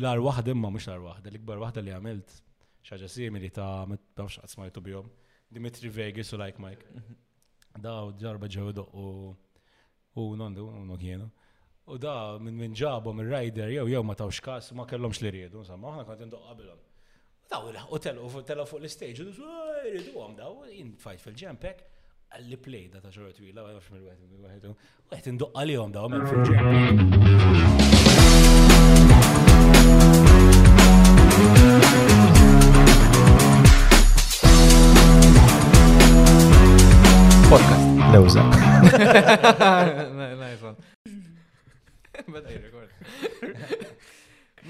L-ar waħda imma mhux l-ar waħda, l-ikbar waħda li għamilt xaġa simili ta' mhux qatt smajtu bihom. Dimitri Vegas u Like Mike. Mhm. Daw ġarba ġew doqqu u nondu u nokjenu. U da minn minn ġabhom ir-rider jew jew ma tawx kas ma kellhomx li riedu, insomma, aħna kont indoqqa bilhom. Daw il-ħu telqu telqu fuq l-istage, rridu għom daw, jien fajt fil-ġempek, għalli plejda ta' xorra twila, għafx mill-għed, Qed induqqa għalihom daw minn Podcast. Lewza. Nice one.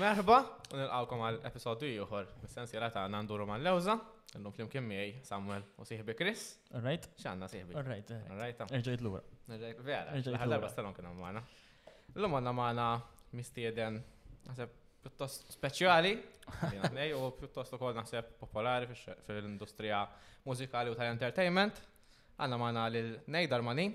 Merħba, u nilqawkom għal episodju ieħor. Mis-sens jela ta' nanduru mal-lewza, illum flimkien miegħi Samuel u sieħbi Chris. Rajt? Xanna siħbi. Rajt. Rajt. Erġajt l-ura. Erġajt. Vera. Erġajt. Darba s-salon kienu maħna. L-lum għanna maħna mistieden, għaseb, pjuttost speċjali, u pjuttost u kol naħseb popolari fil-industrija mużikali u tal-entertainment. Għanna maħna l-Nejdar Manin.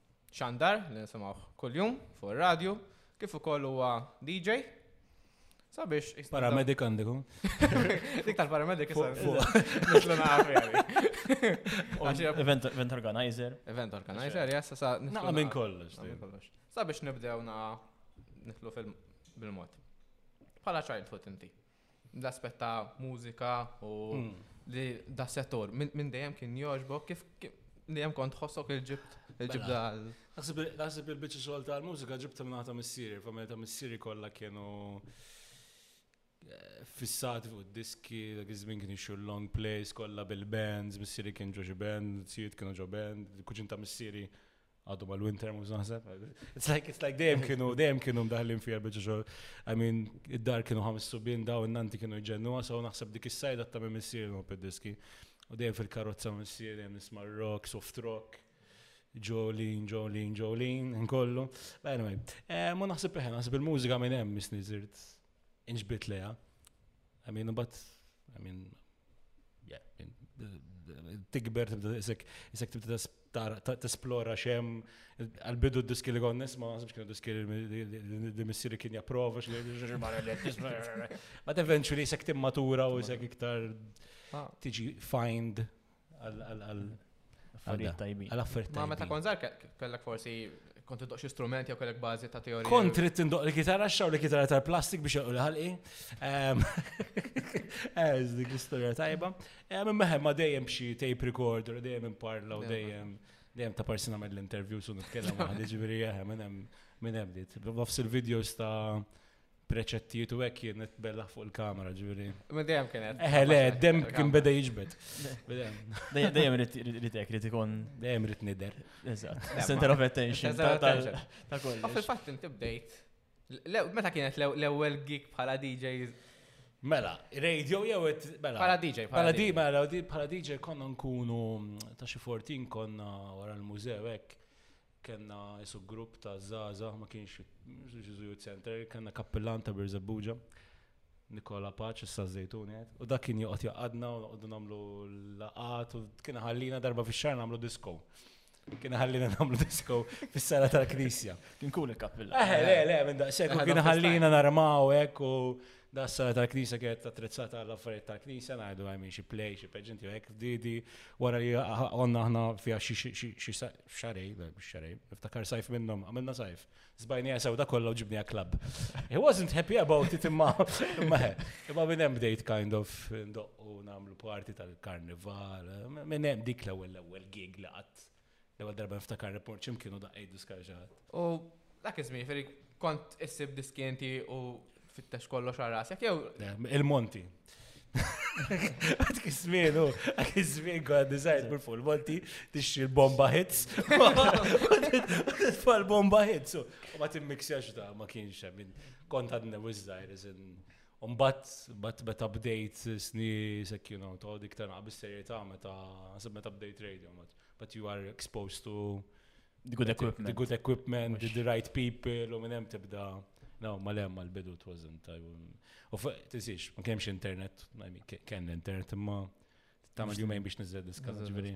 xandar li nisimgħuh kuljum fuq ir-radju, kif ukoll huwa DJ. Sabiex. Paramedik għandiku. Dik tal-paramedik Event organizer. Event organizer, jessa sa. Naqa minn kollox. Sabiex nibdew na nitlu fil-mod. Pala childhood inti. l-aspett ta' mużika u li da settur minn dejjem kien jogħġbok kif li hemm kont ħossok il-ġibt il-ġibda għal. Naħseb li l-biċċa xogħol tal-mużika ġibta minn ta' missieri, familja ta' missieri kollha kienu eh, fissati fuq diski, dak iż-żmien kien ixu long plays kollha bil-bands, missieri kien ġo xi band, sijiet kienu ġo band, kuċin ta' missieri għadu ma l-winter mux naħseb. It's like, it's like dejjem kienu, dejjem kienu mdaħlin fija bieċa xol. I mean, id-dar kienu ħamis subin daw, nanti kienu ġennu, so naħseb dik is-sajda ta' minn missier u diski U dejjem fil-karozza missier, dejjem nisma rock, soft rock. Jolene, Jolene, Jolene, nkollu. Anyway, eh, ma naħseb eħe, naħseb il-mużika minn hemm misniżirt. Inġbit leja. I mean, but, I mean, yeah, tikber tibda isek isek tibda tesplora xem għal-bidu d-diski li għon nisma, għazibx kienu diski li missiri kien japprova, but eventually isek timmatura u isek iktar ah. tiġi find Affarijiet tajbin. Għal-affarijiet tajbin. Ma meta kon zarka, kellek forsi konti doqxi strument jew kellek bazi ta' teorija. Kont trid tindoq li kitarra xaw li kitarra tal-plastik biex jaqlu ħalqi. Eż, dik l-istorja tajba. Minn meħem ma dejjem xi tape recorder, dejjem imparla u dejjem dejjem ta' parsina mill interview su nitkellem għad ġifieri jaħem minn hemm minn hemm dit. Nofs il-videos ta' preċettijiet u hekk jien bellaħ fuq il-kamera ġifieri. Ma dejjem kien hemm. Eħe le, dem kien beda jiġbed. Dejjem irid hekk irid ikun dejjem irid nidher. Eżatt. Center of attention ta' kollox. U fil-fatt inti bdejt. Meta kienet l-ewwel gig bħala DJ Mela, radio jew it mela. Pala DJ, pala DJ. Mela, pala DJ konna nkunu mm, ta' xi fortin konna wara l-mużew hekk. Kellna qisu grupp ta' żgħażagħ, ma kienx Ġesu' Youth Centre, kellna kappillan ta' Birżebbuġa, Nikola Paċ, issa Żejtun qiegħed, u dak kien joqgħod jaqgħadna u noqogħdu nagħmlu laqgħat u kien iħallina darba fix-xahar nagħmlu disko. Kien iħallina nagħmlu disko fis-sala tal-Knisja. Kien cool il-kappillan. Eh, le, le, minn daqshekk, kien iħallina narmaw hekk u da s-sala tal-knisa kienet attrezzata għall affarijiet tal-knisa, ngħidu għajmi xi play, xi pageant, jew hekk f'didi, wara li għonna aħna fiha xi f'xarej, biex xarej, niftakar sajf minnom, għamilna sajf. Zbajni għasaw da kollu ġibni għaklab. He wasn't happy about it imma, imma, imma minn hemm bdejt kind of ndoqqu namlu parti tal-karnival, minn hemm dik l-ewwel l-ewwel gig li qatt. L-ewwel darba niftakar report ċimkienu daqqejdu skarġat. U Dak iż-żmien, ferri kont issib diski inti u fittex kollox għal rasek, jew. Il-Monti. Għad kismin, u għad kismin għad dizajt bil full volti, tixxi l-bomba hits. Tfal bomba hits, u ma timmixjax da, ma kienx minn kont għadna wizzajr, iżin. Umbat, bat bet update sni sek, you know, ta' dik ta' naqbis serjeta, meta, meta update radio, but you are exposed to The good equipment. The good equipment, the, the right people, u minn hemm tibda. No, ma lem ma l-bidu it wasn't. U tisix, ma kemx internet, kien l-internet imma tamel jumejn biex nizzed diska, ġveri.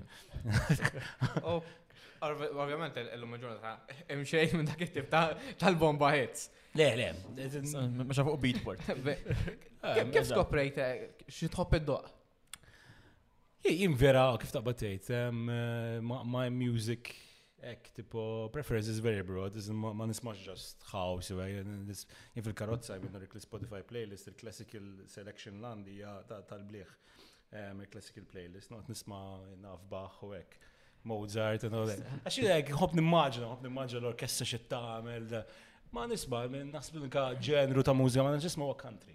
Ovvijament, l-lum ġurnata, imxej minn dak it-tip tal-bomba hits. Le, le, ma xafu beatport. Kif skoprejt, xitħopp id-doq? Jien vera kif taqbad tgħid, my music ek tipo preference is very broad, ma nismax just house, jien fil-karozza jien rik l-Spotify playlist, il-classical selection landi tal-bliħ, il-classical playlist, noqt nisma naf baħ u ek. Mozart, and all that. Għax jek, hop nimmaġna, hop nimmaġna l-orkestra xit tagħmel. Ma nisma, minn nasbinka ġenru ta' mużika, ma nisma huwa country.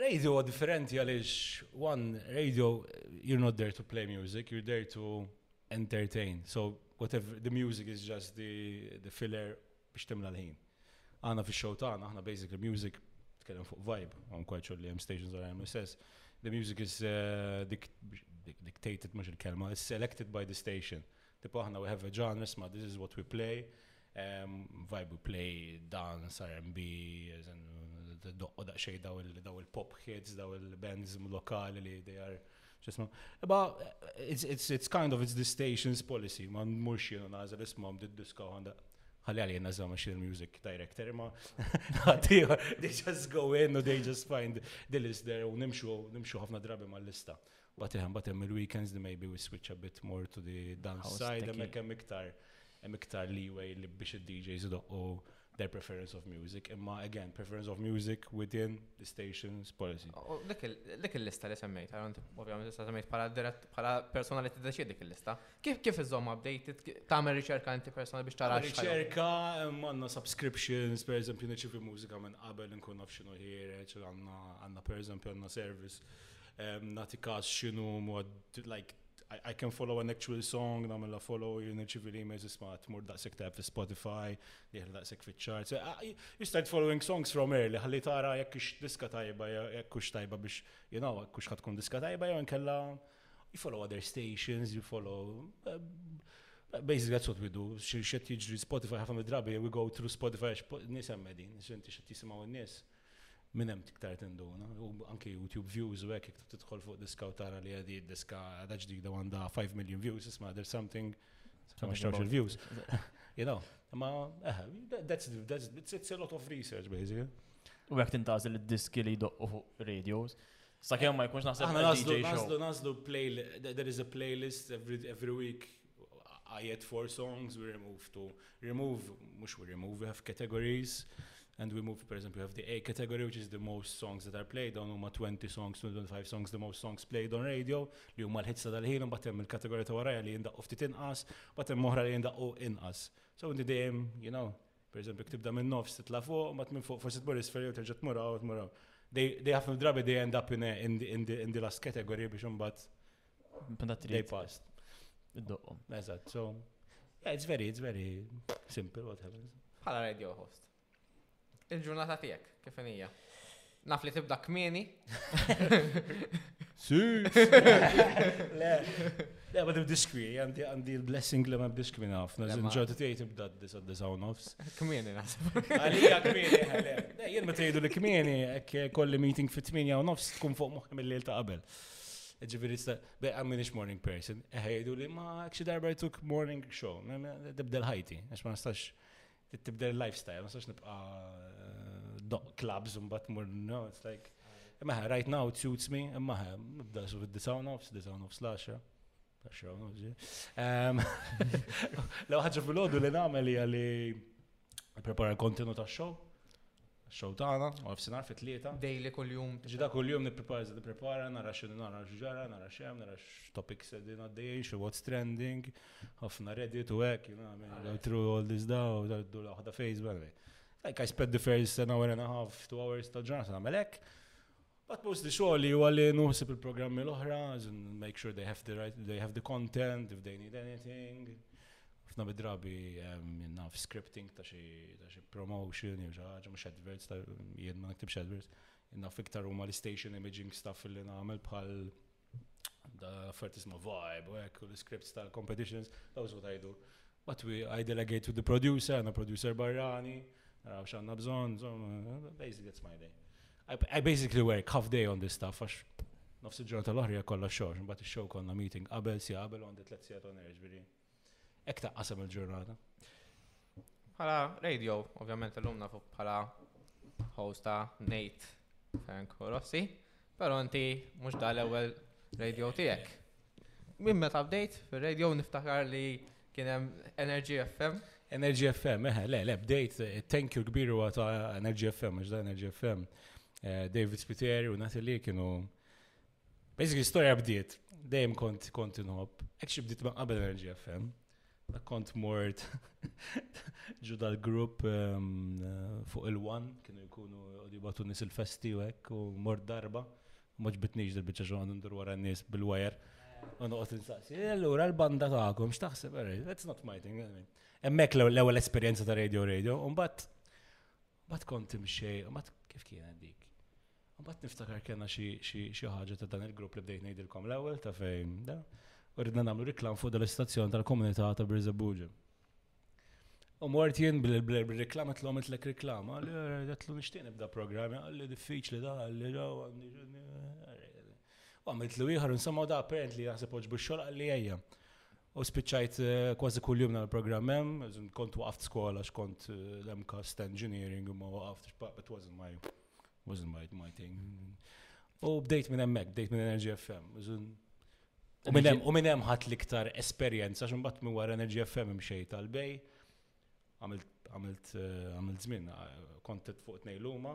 Radio huwa differenti għaliex one radio you're not there to play music, you're there to entertain. So whatever the music is just the, the filler biex timla l-ħin. Għana fi show tagħna, aħna basically music tkellem fuq vibe, għan kwaċu li hemm stations għal hemm istess. The music is uh, dictated mhux il-kelma, is selected by the station. Tipo aħna we have a genre, sma this is what we play, um, vibe we play, dance, R&B, doqqo daqxej daw il-pop hits, daw il-bands lokali li they are ġisma. Eba, it's, it's, it's kind of, it's the station's policy, ma mux jenu nażel ismom did-disko għanda. Għalli għalli jenna zama xil music director, ma they just go in u they just find the list there u nimxu, nimxu ħafna drabi ma l-lista. But yeah, mbagħad hemm il-weekends li maybe we switch a bit more to the dance side, hemmhekk hemm iktar hemm iktar leeway li biex id-DJs idoqqu their preference of music, imma again, preference of music within the station's policy. Dik il-lista li semmejt, ovvjament issa semmejt bħala persona li tiddeċiedi dik il-lista. Kif kif iżomm updated, tagħmel riċerka inti persona biex tara riċerka għandna subscriptions, per eżempju niċċivi mużika minn qabel inkun naf x'inhu ħiereġ, għandna per eżempju għandna service Nagħti każ x'inhu mod like I can follow an actual song, namilla follow, nirċivi l-emails isma tmur daqsek ta' fi Spotify, diħra daqsek fi charts. Ah, you start following songs from early, ħalli tara jekk ix diska tajba, jekk kux tajba biex, you know, jekk kux ħatkun diska tajba, jew nkella you follow other stations, you follow. Eh, basically, that's what we do. Xet jiġri Spotify ħafna drabi, we go through Spotify, nisem medin, xinti xet jisimaw n-nis. Minn hemm tiktar tinduna, u anki YouTube views u hekk jekk tidħol fuq diska u tara li għadi diska għadha ġdida għandha 5 million views, isma' there's something ma xtawx il-views. You know, ma eh, that's, that's, it's a lot of research basically. U għek tintaż li diski li jdoqqu fuq radios. Sa' kemm ma jkunx naħseb għana nazlu, nazlu, nazlu, there is a playlist every, every week Għajjed four songs, we remove two. Remove, mhux we remove, we have categories. And we move, per eżempju, we have the A category, which is the most songs that are played on, huma 20 songs, 25 songs, the most songs played on radio, li huma l-ħitsa tal-ħin, u hemm il-kategorija ta' warajja li jindaqqu ftit inqas, mbagħad hemm oħra li jindaqqu inqas. So inti dejjem, you know, per eżempju, ktibda minn nofs titla' fuq, mbagħad minn fuq forsi tmur isfel jew terġa' tmur hawn, tmur hawn. They ħafna drabi they end up in, in, in, in the last category biex imbagħad Meta trid. They passed. Id-doqqom. Eżatt, so. Yeah, it's very, it's very simple what happens. Bħala radio host. Il-ġurnata tiegħek, kif hija? Naf li tibda kmieni. Si. Le. Le, ma tibdix kwi, għandi għandi l-blessing li ma tibdix kwi naf. Nażin ġorti tiegħi tibda d-disa d-disa u nofs. Kmieni naħseb. Għalija kmieni, għalija. Jien ma tgħidu li kmieni, kolli meeting fit-8 u nofs tkun fuq moħħi mill-lejl ta' qabel. Ġifiri, beqa minix morning person, eħejdu li ma xi darba jtuk morning show, tibdel ħajti, għax ma nistax tibdel lifestyle, ma nistax nibqa eh, doq clubs un bat mur, no, it's like, maħe, right now it suits me, maħe, nibda su fid-disaw nofs, disaw nofs laxa. Law ħagġa fil-ħodu li namel hija li prepara l-kontenu ta' show. Show tagħna, u f'sinar fit tlieta. Daily kuljum. Ġida kuljum nipprepara żed nipprepara, nara x'inhu nara x'ġara, nara x'hemm, nara x'topics qegħdin għaddejjin, xi what's trending, ħafna Reddit u hekk, you know, I mean, through all this daw, dal-du waħda Facebook. Like I spent the first an hour and a half, two hours ta' ġurnata nagħmel hekk. But mostly xogħli huwa li nuħsib il-programmi l-oħra, make sure they have the right, they have the content, if they need anything. Fna bidrabi naf scripting ta' xi ta' xi promotion jew xi ħaġa mhux adverts ta' jien ma niktibx adverts. Naf iktar huma l-station imaging stuff li nagħmel bħal da fertisma vibe, u hekk, u l-scripts tal-competitions, daw su tajdu. But we, I delegate to the producer, għanna producer barrani, għaw xanna bżon, basically that's my day. I, I basically work half day on this stuff, għax nofs il-ġurnata l-oħra kollha xogħol, mbagħad ix-show konna meeting qabel si qabel għandi tliet sigħat on air, ġifieri. Ek taqqasem il-ġurnata. Bħala radio, ovvjament l-lum nafu bħala host ta' Nate Frank Rossi, pero inti mux da l-ewel radio tijek. Minn meta bdejt fil-radio niftakar li kienem Energy FM. Energy FM, eħe, le, le, bdejt, eh, thank you kbiru għata Energy FM, għax da Energy FM. Eh, David Spiteri u Natalie kienu Basically, storja bdiet, dejjem kont kont inħobb. Actually bdiet ma' qabel Energy FM. Da kont mort ġu dal-grupp ehm, fuq il-wan, kienu jkunu jibatu nis il-festi u hekk, u mort darba, ma ġbitnix dil-bicċa ġu għandu ndur wara n-nis bil-wajer. U noqgħod insaqsi, eh, allura l-banda tagħkom x'taħseb, eh, that's not my thing. Hemmhekk l-ewwel esperjenza ta' radio radio, u mbagħad Mbagħad kont imxejt, mbagħad kif kienet dik? Mbagħad niftakar kellna xi ħaġa ta' dan il-grupp li bdejt ngħidilkom l-ewwel ta' fejn da. U ridna nagħmlu riklam fuq dal-istazzjon tal-komunità ta' Birżebbuġa. U mort jien bil-reklam għatlu għamilt l-ek reklam, għalli għatlu nishtiq nibda programmi, għalli diffiċli da, għalli da, għamilt li wieħor, insomma da apparently għasib oġbu xol għalli għajja. U spiċċajt kważi kuljum nagħmel programm hemm, kont waqaft skola x'kont l-MCAS Engineering imma waqaft x'baq it wasn't my wasn't my, my thing. U bdejt minn hemmhekk, bdejt minn Energy FM. U minn hemm u minn hemm ħadd l-iktar esperjenza x'imbagħad minn wara Energy FM imxejt tal-bej. Għamilt għamilt għamilt żmien kont fuq tnejn luma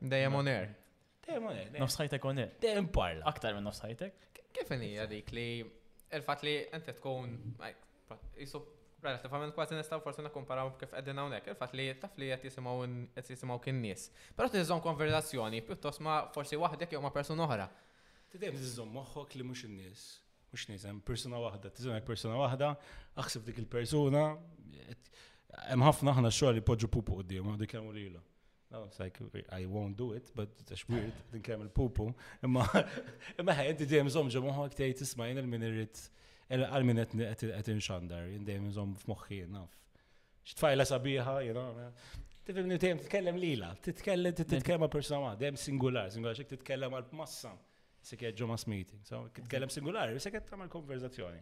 Dejjem on air. Dejjem on air. Nofs ħajtek on air. Dejjem parla. Aktar minn nofs ħajtek. Kif hija dik li il-fatt li inti tkun jisu relativament kważi nistgħu forsi nakkumparaw kif qegħdin hawnhekk, il-fatt li taf li qed jisimgħu qed jisimgħu kien nies. Però tiżżomm konverzazzjoni pjuttost ma' forsi waħdek jew ma' persuna oħra. Tidejjem tiżżomm moħħok li mhux in-nies mux nizem, persona wahda, tizumek persona wahda, aħseb dik il-persona, hemm ħafna ħna xogħol li poġġu pupu qudiem, dik hemm lilha. No, it's like, I won't do it, but it's weird, din kemm il-pupu. Imma, imma ħaj, inti dejjem zom ġemuħu għaktej tisma jien il-min irrit, għal min għet inxandar, jien dejjem zom f'moħħi, naf. Xtfajla sabiħa, you know. Tifimni dejjem titkellem lila, titkellem, titkellem għal persona, dejjem singular, singular, xek titkellem għal massa. Se get ġo mass meeting. So, titkellem singolari, se get tagħmel konverzazzjoni.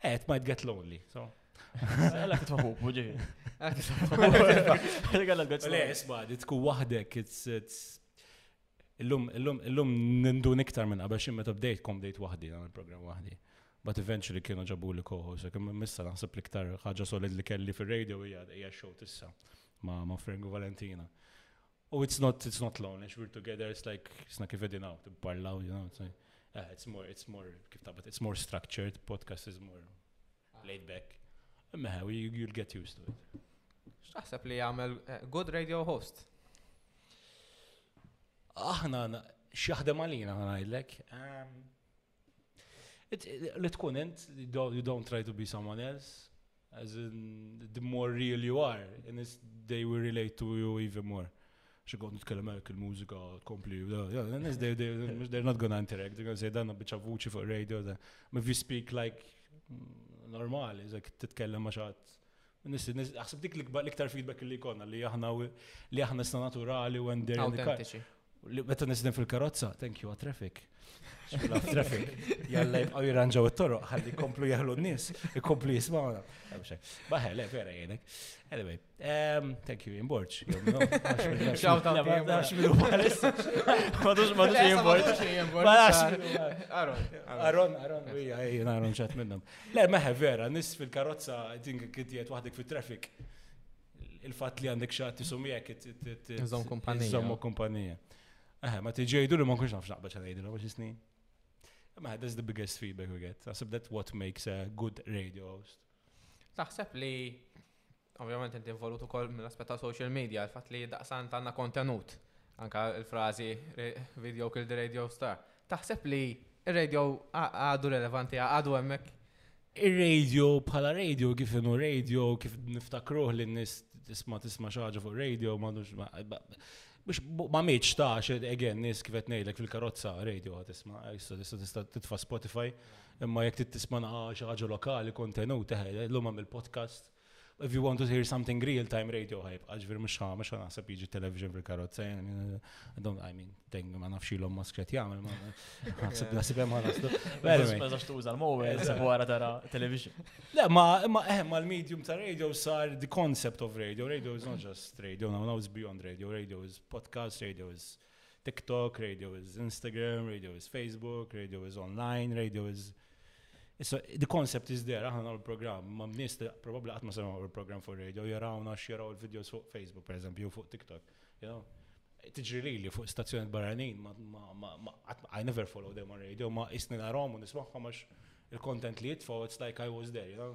Eh, it might get lonely. So. Għalla kif tħobuk, muġi. Għalla kif Le, isma, di tku wahdek, it's, it's, illum, illum, illum nindu niktar minn qabel xim meta bdejt kom bdejt wahdi, għan il-program wahdi. But eventually kienu ġabu li koħu, so kim missa naħseb liktar ħagġa solid li kelli fil-radio hija show tissa ma' Frank Valentina. Oh, it's not, it's not lonely, we're together, it's like, it's not kif edin għaw, t-parlaw, you know, it's like, uh, it's more, it's more, kif tabat, it's more structured, podcast is more laid back. Meħe, you, you'll get used to it. X'taħseb li jagħmel eh, good radio host? Aħna x'jaħdem għalina ngħidlek. Ehm, Li tkun int, you don't try to be someone else, as in the more real you are, and it's, they will relate to you even more. Xi kont nitkellem hekk il-mużika tkompli, they're not gonna interact, they're gonna say dan biċċa vuċi fuq radio, if you speak like normali, zek titkellem ma xatt. Naħseb dik l-iktar feedback li konna li aħna li aħna sta naturali u għanderi. Meta nisden fil-karozza, thank you għat-traffic. Xbila traffic. Jalla jibqaw jirranġaw it-toroq, ħalli komplu jahlu n-nis, komplu jismawna. Baħe, le, vera jenek. Anyway, um, thank you, imborċ. Shout out. Għax minu palissa. Madux, madux imborċ. Aron, Aron, Aron, jien Aron ċat minnum. Le, meħe, vera, nis fil-karozza, dink kittiet wahdek fil-traffic. Il-fatt li għandek xaħti sumijek t-zom kumpanija. Zom kumpanija. Eħe, ma tiġejdu li ma nkunx nafx naqbel xan għajdu l snin. Ma that's the biggest feedback we get. Għasib that what makes a good radio host. Taħseb li ovvjament inti involut ukoll mill-aspett ta' social media, il-fatt li daqsan tanna kontenut, anka il-frażi video kill the radio star. Taħseb li il-radio għadu relevanti, għadu hemmhekk Ir-radio bħala radio kif inhu radio kif niftakruh li n-nies tisma' tisma' xi ħaġa fuq radio m'għadux biex ma mitx ta' again nies kif qed ngħidlek fil-karozza radio ħad tisma' issa tista' tista' titfa' Spotify imma jekk trid tisma' xi ħaġa lokali kontenut eh, llum għamil podcast If you want to hear something real time radio hype, għaġvir mux ħa, mux ħa naħseb jiġi television fil-karotza, I don't, I mean, teng ma nafx ilom ma skret jgħamil, ma naħseb naħseb jgħamil għanastu. Ma zax tuża l-mowel, għara tara television. Le, ma, ma, eh, ma l-medium ta' radio sar the concept of radio. Radio is not just radio, now, now is beyond radio. Radio is podcast, radio is TikTok, radio is Instagram, radio is Facebook, radio is online, radio is Issa, the concept is there, aħna nagħmlu program, ma nies li probabbli qatt ma se nagħmlu program fuq radio, jarawna x'jaraw il-videos fuq Facebook, per eżempju, fuq TikTok. You know? Tiġri li li fuq stazzjoni barranin, I never follow them on radio, ma isni narom u nismaħħom għax il-content li jitfaw, it's like I was there, you know?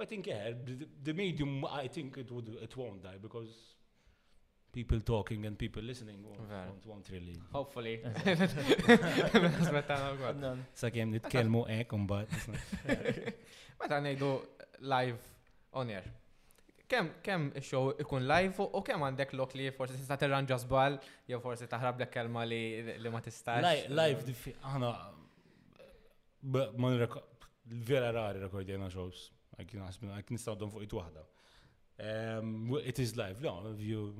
I think, yeah, the, the medium, I think it, would, it won't die because people talking and people listening won't, won't, won't really. Hopefully. Sa kem nitkelmu ek umbat. Meta nejdu live on air. Kem, kem show ikun live u kem għandek lok li forsi tista' terranġa żball jew forsi taħrab kelma li, li ma tistax. Live, aħna Vera rari rekordjena shows. Għak naħsbu, għak nistawdom fuq it wahda. It is life, no, view.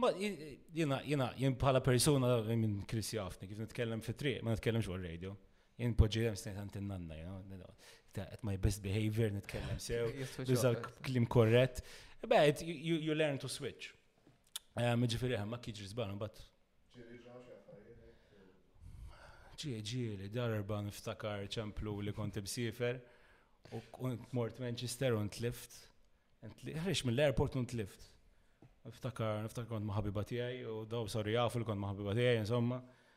Ma jena, jena, jen bħala persona minn Chris jafni, kif nitkellem fit triq, ma nitkellem xo radio. Jen poġġijem snejt għant nanna jena. At my best behavior, nitkellem sew, bizal klim korret. Bad, you learn to switch. Ġifiri, ma kiġri zbal, bat. Ġie, ġie, darba niftakar ċemplu li konti bsifer u kont mort Manchester u ntlift. Ħriġ mill-airport u ntlift. Niftakar, niftakar kont maħabiba tiegħi u daw sorri jafu li kont maħabiba tiegħi, insomma.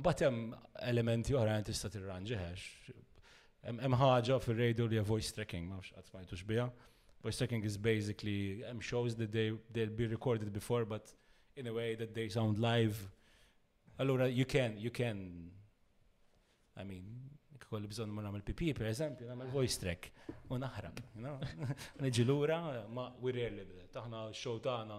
Mbagħad hemm elementi oħrajn tista' tirranġih għax hemm ħaġa fir-radio li voice tracking, ma nafx qatt smajtux biha. Voice tracking is basically hemm shows that they they'll be recorded before but in a way that they sound live. Allura you can you can I mean, kolli bżonn ma nagħmel pipi, per eżempju, nagħmel voice track u naħrab, you know? Niġi lura, ma we rarely do that. Aħna show tagħna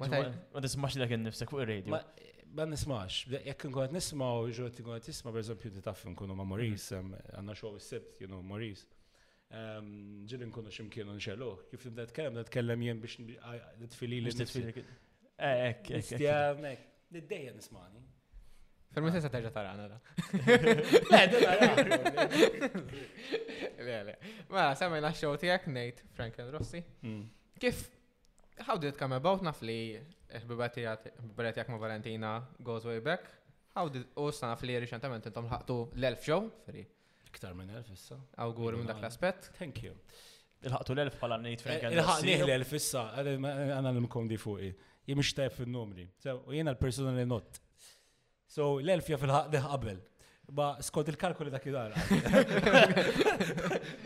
Ma tismax li kien nifsek fuq ir-radio. Ma nismax, jekk nkun nisma' u ġod nkun tisma' pereżempju ti taf nkunu ma' Moris, mhm. għandna xogħol is-sibt, you know, Moris. Ġili nkunu ximkienu nxelu, kif nibda tkellem, nibda tkellem jien biex nitfili li nitfili. Eh, ek, ek. Stjam, ek. Niddejja nismani. Fermi se terġa tarana da. Le, da Le, le. Ma, semmejna xow tijak, Nate, Franklin Rossi. Mm. Kif How did it come about? Naf li ħbiba tijat, ħbiba tijak ma' Valentina goes way back. How did, u issa naf li reċentament intom ħaqtu l-elf show, ferri. Iktar minn elf issa. Awgur minn dak l-aspet. Thank you. Il-ħaqtu l-elf bħala nejt Frank eh, Il-ħaqni l-elf issa, għana l-mkom di fuqi. Jimx tajb fil-numri. U jena l-personal not. So, l-elf jaf il-ħaq deħ qabel. Ma skont il-kalkoli dak id-dar.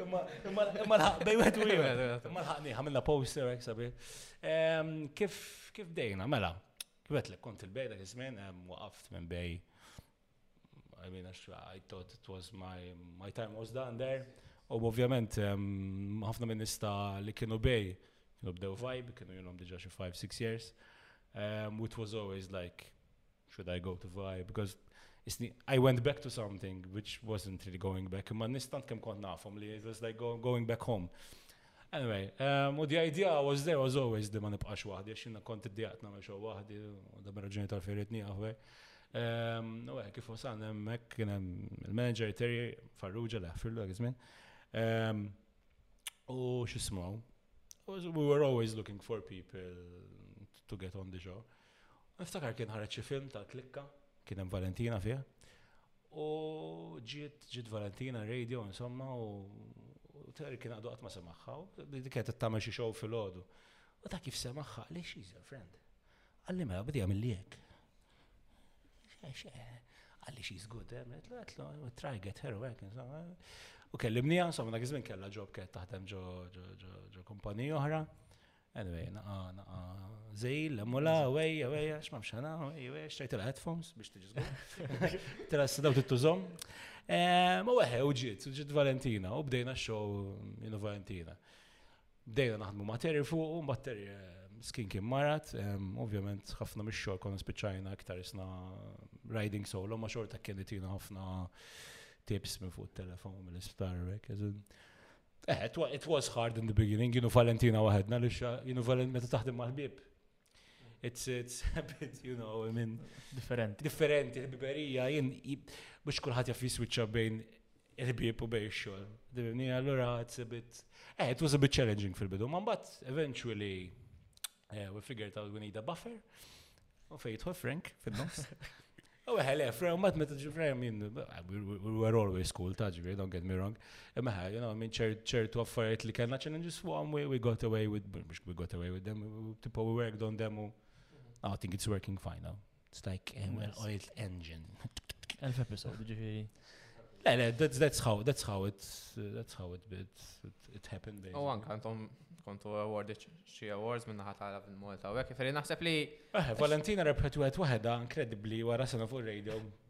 Imma l-ħaq bej wieħed u ieħor. Imma l-ħaq nieħ għamilna poster hekk sabi. Ehm, kif kif dejna, mela, kibet li kont il-bej dak iż-żmien ehm, waqaft minn bej. I mean, I thought it was my, my time was done there. U ovvjament, ehm, ħafna minn nista li kienu bej, kienu bdew vibe, kienu jenhom diġa xi 5-6 years. Um, which was always like, should I go to VI? Because isni, I went back to something which wasn't really going back, imma nistant kem kont nafhom li it was like go, going back home. Anyway, um, u the idea was there was always li ma nibqax waħdi, għax jina kont id-dijat namel xo waħdi, u da raġuni tal-ferritni għafwek. Um, u għek, kif wasan, emmek kienem il-manager Terry Farrugia li għafirlu għizmin. Um, u xismu, we were always looking for people to get on the show. Niftakar kien ħareġ xi film tal-klikka, kien hemm Valentina fih. U ġiet ġiet Valentina radio insomma u ter kien għadu qatt ma semaħħa u dik qed tagħmel xi show fil-għodu. U ta' kif semaħħa, li she's a friend. Għalli mela bidi għamil liek. Għalli she's good, eh? Għetlu, għetlu, try get her work, insomma. U kellimni għan, insomma, dak iż-żmien kellha ġob kett taħdem ġo kumpanija oħra. Anyway, naqa, naqa, zil, mula, wejja, wejja, xma mxana, wejja, wejja, xtrajt il-headphones biex tiġizgu. Tela s-sadaw t-tużom. Ma weħe, uġiet, uġiet Valentina, u bdejna xow jenu Valentina. Bdejna naħdmu ma' Terry fuq, u ma' Terry eh, skin kien marat, ovvjament ħafna mix xogħol konna spiċċajna iktar isna riding solo, ma xorta kien itina ħafna tips minn fuq telefon mill-isptar, Eh, it was hard in the beginning, jinu Valentina waħedna, li jinu Valentina meta taħdem mal-ħbib. It's, it's a bit, you know, I mean. Differenti. Differenti, l-biberija, jien, biex kullħat jaffi switcha bejn il-ħbib u bejn xol. Dimni, allora, it's a bit, eh, it was a bit challenging fil-bidu, man bat, eventually, Eh, u figure ta' we need a buffer. U fejtħu Frank fil-nofs. U għale, Frank, mat meta ġifrem minn, we were always cool, ta' ġifri, don't get me wrong. Imma ħaj, you know, minn ċertu affarijiet li kellna challenges fuqhom, we got away with, mux we got away with them, tipo we worked on them u, I think it's working fine now. It's like an well oiled engine. Elf episode, ġifiri. Le, le, that's, that's how, that's how it, that's how it, it, it, it happened. U anka, għantom kontu award xie awards minna ħat għala fil-Malta. U għek, ferri naħseb li. Eh, Valentina rebħet u għet wahda inkredibli wara sena fuq radio.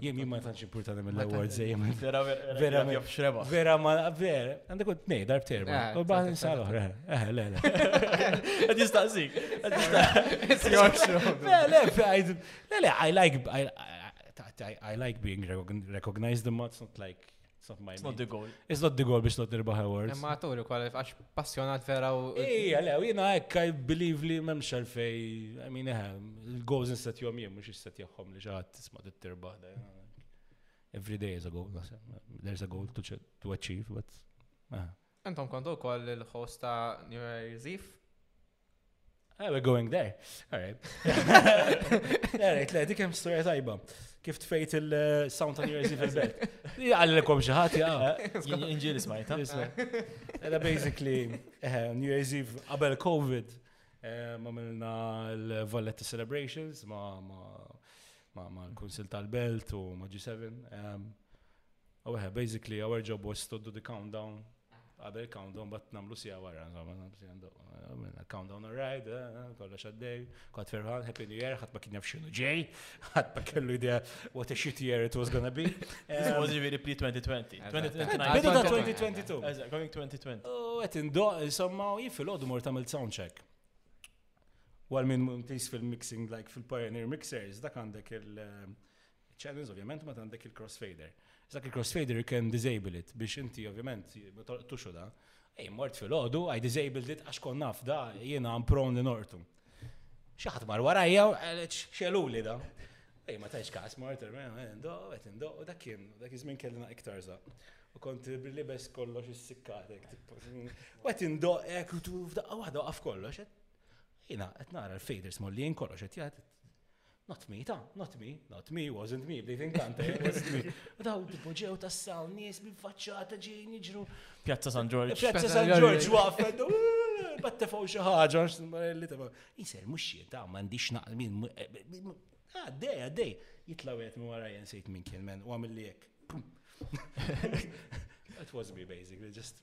Jien jien ma tantx importanti mill-award zejjem. Vera vera vera ma vera għandek kont nej darb terba. Ah, u baħ insal oħra. Eh le le. Qed jistaqsik. Qed jistaqsik. Le le le le I like I like being recognized imma it's not like It's not the goal. It's not the goal biex not nirbaħ awards. Imma għaturi kwa għax passjonat vera u. Ija, le, u jina ekk, I believe li mem xalfej, I mean, eħe, il-goals nistat jom jiem, mux jistat jaħħom li xaħat tisma t-tirbaħ. Every day is a goal, there's a goal to, to achieve, but. Entom kontu kol il-host ta' New Year's Eve? Ah, we're going there. All right. All right, le, dik hemm storja tajba. Kif tfejt il-sound ta' New Jersey fil-belt. Jgħallikom xi ħadd jaqa. Inġiel smajta. Ela basically eh, New Year's Eve qabel COVID eh, ma milna l-Valletta Celebrations ma ma ma l-Kunsil tal-Belt u ma G7. Ehm, U oh, basically our job was to do the countdown qabel countdown bat namlu sija wara, eh, countdown arrived, eh, eh, kollox għaddej, kod ferħan, happy new year, ħat ma kien jaf xinu ġej, ħat ma kellu idea what a shit year it was gonna be. This was really pre-2020. Bidu ta' 2022. Going 2020. U għet indo, insomma, u jifil għodu mor tamil soundcheck. Għal minn muntis fil-mixing, like fil-pioneer mixers, dak għandek il- Iċ-channels ovvjament meta għandek il-crossfader. Dak il-crossfader you can disable it biex inti ovvjament ma tolqtux u da. Ej, mort fil-ħodu, I disabled it għax kon naf da jiena I'm prone li nortu. Xi ħadd mar warajja u qalet xeluli da. Ej, ma tajx każ mort, indo, qed indo, u dak kien, dak iż-żmien kellna iktar sa. U kont libes kollox is-sikkatek, tipo. U qed indo hekk u tu f'daqqa waħda waqaf kollox. Jiena qed nara l-faders mollin kollox qed jgħid. Not me, ta, not me, not me, wasn't me, li tinkanta, wasn't me. U daw tipo ġew tassaw nies bil faċċata ġejn jiġru. Pjazza San Ġorġ. Pjazza San Ġorġ waqfet. Battefaw xi ħaġa, li tibgħu. Jisir mhux xi ta' m'għandix naql min. Għaddej, għaddej. Jitlaw qed minn wara jensejt minn kien men u għamilli hekk. That was me basically, just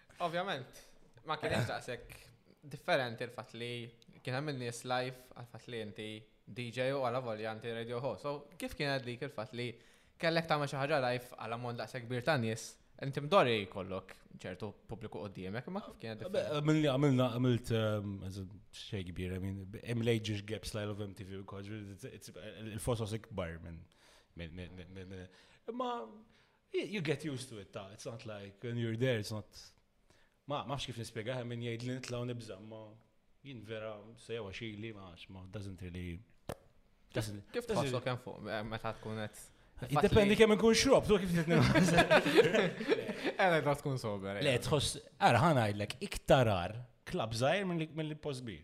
Ovvjament, ma kienx daqshekk differenti l-fatt li kien hemm in-nies live għal-fatt li inti DJ u għala volja inti radio host. So kif kienet dik il-fatt li kellek tagħmel xi ħaġa live għal ammont daqshekk kbir ta' nies Inti mdorri jkollok ċertu pubbliku qoddimek, ma kif kienet differenti? Minn li għamilna għamilt ehm, xej kbir, hemm lejġiġ gap style of MTV u kħoġ, il-fosos ikbar minn. Ma You get used to it, ta, it's not like when you're there, it's not. Ma, ma kif nispiegaħ, minn jgħid li nitlaw nibza, ma jien vera sejja waxili, ma ma doesn't really. Kif tħossu kemm fuq, eh, meta tkun qed. Jiddependi kemm ikun xrob, tu kif titnema. Għana da tkun sober. Le, tħoss, għara ħana għidlek, iktarar, klab zaħir minn li post bir.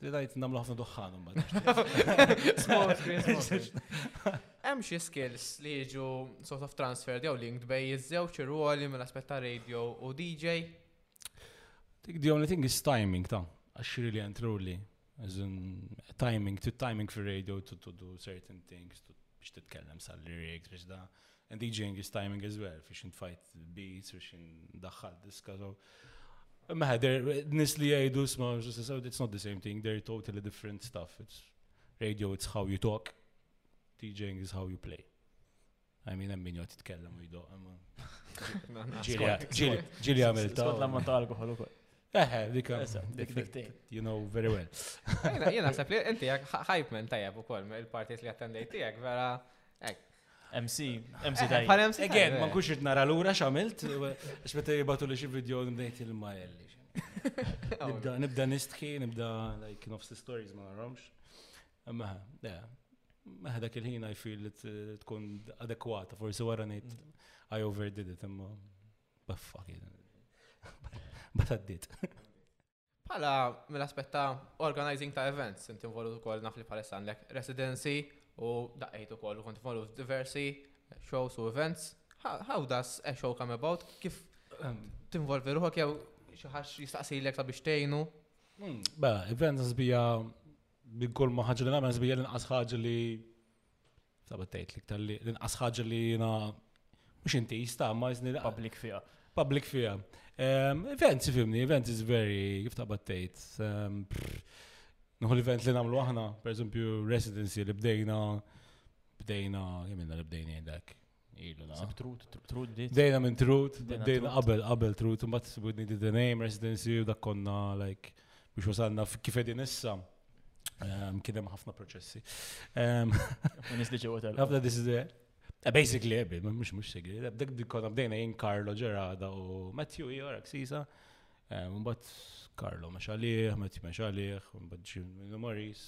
Tridajt namlu ħafna duħħan mbagħad. Small screen, small screen. Hemm xi skills li jiġu sort of transfer jew linked bej iż-żewġ irwoli mill-aspett ta' radio u DJ? The only thing is timing ta' għax really and truly. As in timing, to timing for radio to, to do certain things, to biex titkellem sal-lyrics, biex da And DJ English timing as well, fiex intfajt beats, fiex indaxħal diska. So. Meħe, nis li jgħidu sma, it's not the same thing, they're totally different stuff. It's radio, it's how you talk, DJing is how you play. I mean, hemm min jgħod titkellem u jdoq, imma. Ġili għamil ta' la ma ta' alkohol ukoll. Eħe, dik dik dik you know very well. Jena, jena, sepp li inti għak hype man tajab u koll, il-partijiet li attendejt tijak, vera, ek. MC, MC eh, daj. Għal MC. Again, ma nkunx nara l-ura xamilt, xbetta jibatu li xie video nbdejt il-majelli. Nibda, nibda nistħi, nibda, like, nofs stories ma narawx. Maħa, da, maħa dak il-ħin I feel tkun adekwata, forsi wara nejt I overdid it, imma. Baffa kien. Bata d-dit. Pala, mill-aspetta organizing ta' events, inti involut u koll naf li palessa għandek residency u daqqajt u koll u kont involut diversi shows u events. How does a show come about? Kif ehm. tinvolvi ruħok jew xaħax jistaqsi l-ek sabiex tejnu? Hmm, ba, events bija bil-kull maħħaġ li namen bija l-inqas ħagġ li Sabat tgħid l-iktar li l-inqas ħaġa li jiena mhux inti jista' ma jiżni li public fiha. Public fiha. Ehm, event fimni, event is very kif ta' battejt. Ehm, Nuhu l-event li nagħmlu aħna, pereżempju residency li bdejna bdejna jemina li bdejna dak Dejna minn trut, dejna qabel, qabel trut, un bat sibudni di the name, residency, u dak konna, like, biex wasalna kif edin issa. Ehm, kien hemm ħafna proċessi. Ehm, ħafna this is eh, Basically, ebi, eh, mux mux segri. Dak dikon abdejna jien Karlo Ġerada u Matthew Jorak Sisa. Eh, mbagħad Karlo mex għalih, Mezzi mex għalih, mbagħad Ġimino Maris.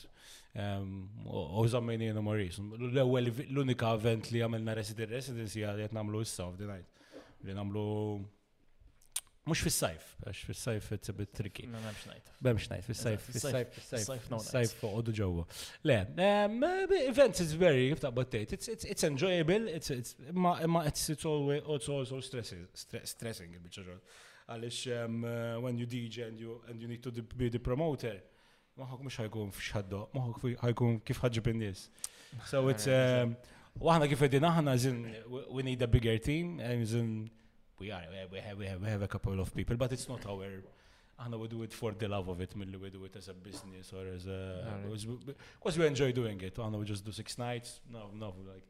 U żammejni jiena Maris. L-ewwel l-unika event li għamilna resident residency għal qed nagħmlu issa of the night. Li nagħmlu Mux fil-sajf, għax fil-sajf t-sebit triki. Ma memx najt. Memx najt, fil-sajf, fil-sajf, fil-sajf, fil-sajf, għoddu ġewwa. Le, events is very, kif taqbad tgħid, it's enjoyable, it's, it's, ma, it's, it's always, it's also stressing, stressing, bieċa ġol. Għaliex when you DJ and you, and you need to be the promoter, maħok mux ħajkun fxħaddo, maħok ħajkun kif ħagġib in-nies. So it's, um, waħna kif edin aħna, zin, we need a bigger team, and zin, we are, we have, we have, we have a couple of people, but it's not our, aħna we do it for the love of it, mill we do it as a business or as a, because we enjoy doing it, aħna we just do six nights, no, no, like,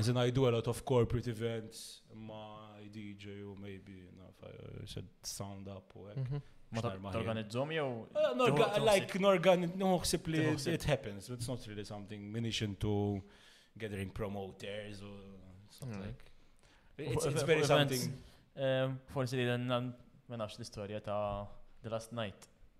Se ngħidu a lot of corporate events ma DJ u maybe naf should sound up u hekk. Mhm. Ma torganizzhom jew? Eh, like norgan nħoħsib li it happens, it's not really something minix into gathering promoters or something. Mhm. It's, it's very something. Eh, forsi li l-nan, ma nafx l-istoria ta' The Last Night.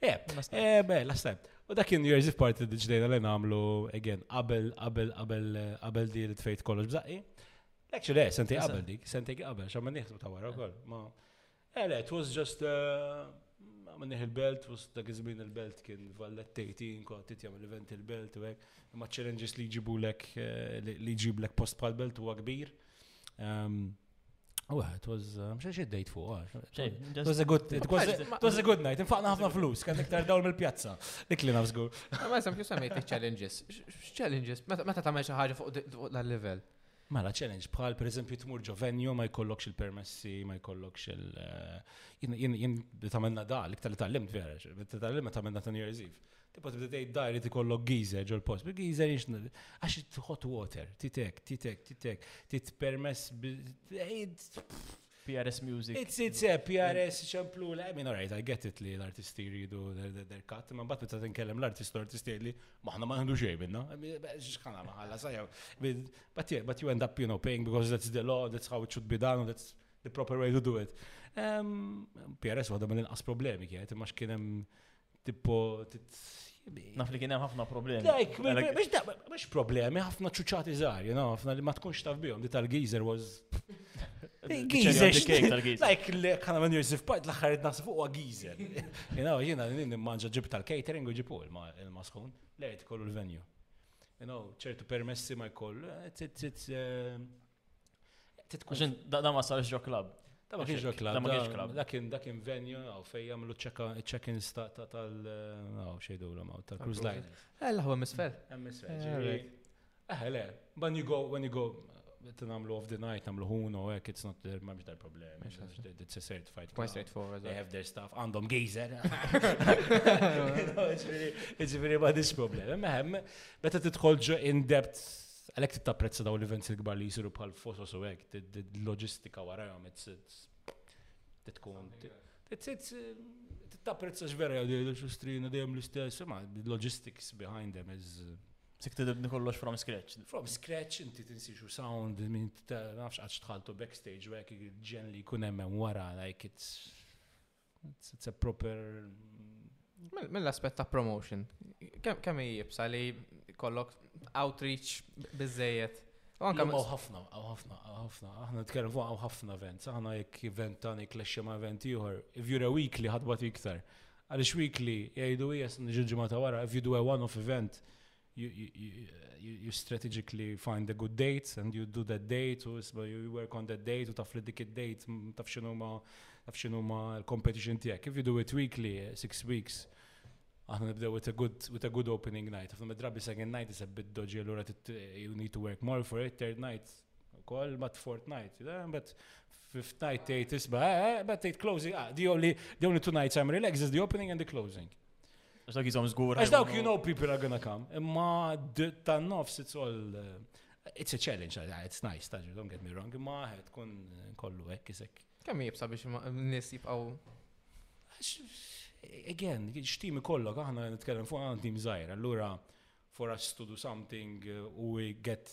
Eh, eh, beh, last time. U dak kien years if party li ġdejna li namlu, again, qabel, qabel, qabel, qabel di li tfejt kollox bżaqi. Actually, eh, senti qabel dik, senti qabel, xa minn nieħdu ta' wara wkoll. Ma, eh, it was just, eh, minn nieħ il-belt, was dak iż-żmien il-belt kien vallet 18, kont titjam l-event il-belt, u hekk, ma challenges li ġibulek, eh, li ġiblek post pal-belt huwa kbir. Ehm, Well, it was, uh, mxie xie dejt fuq, ah, it was a good, it was, it was a good night, infaqna ħafna flus, kan iktar dawl mill-pjazza, dik li nafżgu. Ma jisam kif semmejt challenges, challenges, meta ta' meċa ħagġa fuq dal-level. Mela, challenge bħal, per eżempju, tmur ġo venju, ma jkollokx il-permessi, ma jkollokx il- eh, jien tamenna da, li tal-limt vera, tal-limt tamenna ta' New Year's Eve. Tibqa' tibda tgħid dar irid ikollok geyser ġol-post. Bil-geyser għax tħott water, titek, titek, titek, titpermess PRS music. It's it's a PRS ċemplu la min alright I get it li l-artisti jridu der kat, ma mbagħad meta tinkellem l-artist l-artist li maħna ma għandu xejn minna. X'ħana ma ħalla sajja. But yeah, but you end up you know paying because that's the law, that's how it should be done, that's the proper way to do it. PRS waħda mill-inqas problemi kienet imma x'kien hemm Tipo, naf li kien hemm ħafna problemi. Like, mhux problemi, ħafna ċuċati żgħar, you know, ħafna li ma tkunx taf bihom, di tal-geezer was. Geezer, like, kana minn Yusuf Part l-aħħar id-nas fuq huwa geezer. You know, jiena nimmanġa ġib tal-catering u ġipu il-masħun, lejt kollu l-venju. You know, ċertu permessi ma jkollu, eh, eh, Għaxin, da ma sarx ġo klab. Da ma kienx ġo klab. Da ma kienx klab. Dakin, dakin venju, għaw fej għamlu check-in sta ta' tal, għaw xejdu l għaw tal-cruise line. Eh, l-ħu emisfer. Emisfer. Eh, le, when you go, when you go, t-namlu of the night, namlu huno, ek, it's not, there, mamx dar problem, it's a certified Quite straightforward. They have their stuff, għandhom geyser. It's really, it's really about this problem. Meħem, beta titħol ġo in-depth Għalhekk trid tapprezza dawn l-events il-kbar li jsiru bħal fosos u hekk, loġistika warajhom tkun tapprezza x'vera jgħidu xustrina dejjem l-istess, ma logistics behind them is Sik tidibni kollox from scratch. From scratch inti tinsixu sound, minn nafx għax tħaltu backstage u hekk ġen li jkun hemm wara, like it's It's a proper Mill-aspett ta' promotion, kemm hi jibsa li kollok outreach biżejjed. Anka għaw ħafna, għaw ħafna, għaw ħafna. Aħna nitkellem fuq għaw ħafna events, aħna jekk event tani klexxi ma' event ieħor, if you're a weekly ħadbat iktar. Għaliex weekly jgħidu jes nġuġima ta' wara, if you do a one-off event, you, you, you, you strategically find a good date and you do that date u isba you work on that date u taf li dik id-date taf xinu ma taf xinu ma l-competition tijak. If you do it weekly, eh, six weeks, aħna nibdew with a good with a good opening night. Aħna drabi second night is a bit dodgy allura you need to work more for it, third night Kol mat Fortnite, but f'tajt tgħid isba, eh, eh, but tgħid closing, ah, the only, the only two nights I'm relaxed is the opening and the closing. Għax dawk jizom zgur. Għax dawk you know people are gonna come, imma ta' nofs it's all, eh, it's a challenge, eh, it's nice, taġi, don't get me wrong, imma għed kun kollu ekk isek. Kemm jibsa biex n-nis jibqaw? Again, xtimi kollok, aħna nitkellem fuq għan tim zaħir, allura for us to do something uh, we get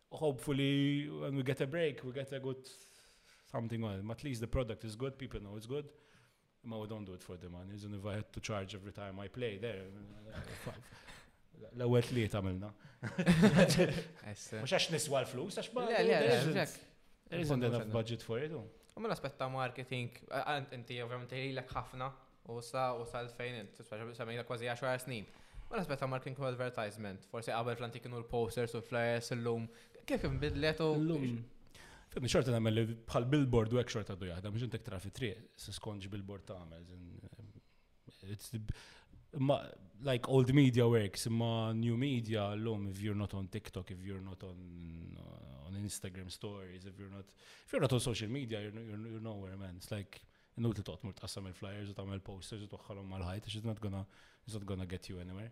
Hopefully when we get a break, we get a good something on it. At least the product is good, people know it's good. Ma we don't do it for the money. Isn't if I had to charge every time I play there. L-ewwel li tagħmilna. Mhux għax niswa l-flus għax ma. Le, le, There isn't enough budget for it. U mill-aspett ta' marketing, inti ovvjament tgħidlek ħafna U sa u sal fejn int, speċjalment semmejna kważi 10 snin. Ma naħsbet ta' marketing u advertisement, forsi qabel fl-antik kienu l-posters u l-flyers illum. Kif kif bidlet u. Illum. Fimni xorta nagħmel li bħal billboard u hekk xorta għadu jaħdem, biex intek trafi triq, se skonġ billboard tagħmel. Ma like old media works, ma new media l-lum, if you're not on TikTok, if you're not on, on Instagram stories, if you're not, if you're not on social media, you're, you're, you're nowhere, man. It's like, Inutli toqgħod mur tqassam il-flyers u tagħmel posters u toħħalhom mal-ħajt għax it's not gonna it's not gonna get you anywhere.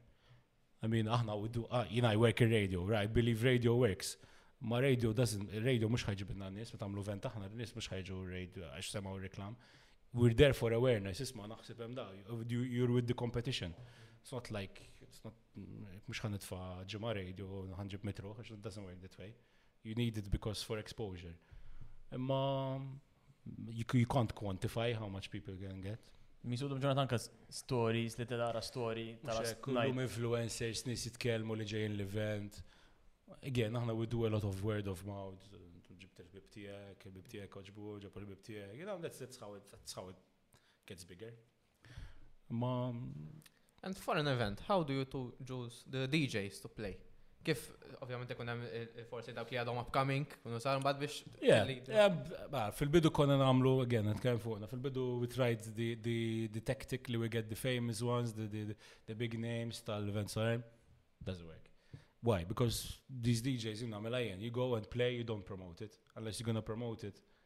I mean, aħna u du, ah, jina I work in radio, right? Believe radio works. Ma radio doesn't, radio mux ħajġi binna n-nis, ma tamlu vent aħna, n-nis mux ħajġu radio, għax semaw reklam. We're there for awareness, isma naħseb hemm da, you're with the competition. It's not like, it's not, mux ħan nitfa ġimma radio, ħanġib metro, it doesn't work that way. You need it because for exposure. Imma You, you can't quantify how much people can get. Misudum ġurnat anka stories li t-dara story tal-lum influencers nis jitkellmu li ġejn l-event. Again, aħna we do a lot of word of mouth, ġibt il-bib tijek, il-bib tijek oġbu, ġab il-bib tijek, you know, that's, that's how it, that's how it gets bigger. Ma And for an event, how do you two choose the DJs to play? Kif, ovvjament, ikun hemm eh, forsi dawk li għadhom upcoming, kunu sar mbagħad biex. Yeah, yeah, fil-bidu konna nagħmlu, again, nitkellem fuqna, fil-bidu we tried the, the, the tactic li we get the famous ones, the, the, the big names tal-event, sorry, doesn't work. Why? Because these DJs, you know, you go and play, you don't promote it. Unless you're going to promote it,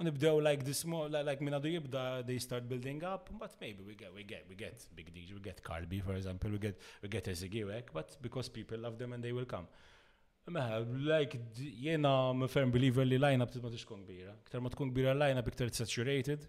U nibdew like this small, li- like min għadu jibda, they start building up, but maybe we get, we get, we get big DJ, we get Carby, for example, we get, we get Ezigi, ek, but because people love them and they will come. Meħa, like, d- jena, I'm a firm believer li line-up tibma tkun kbira. Iktar ma tkun kbira line-up, iktar it's saturated.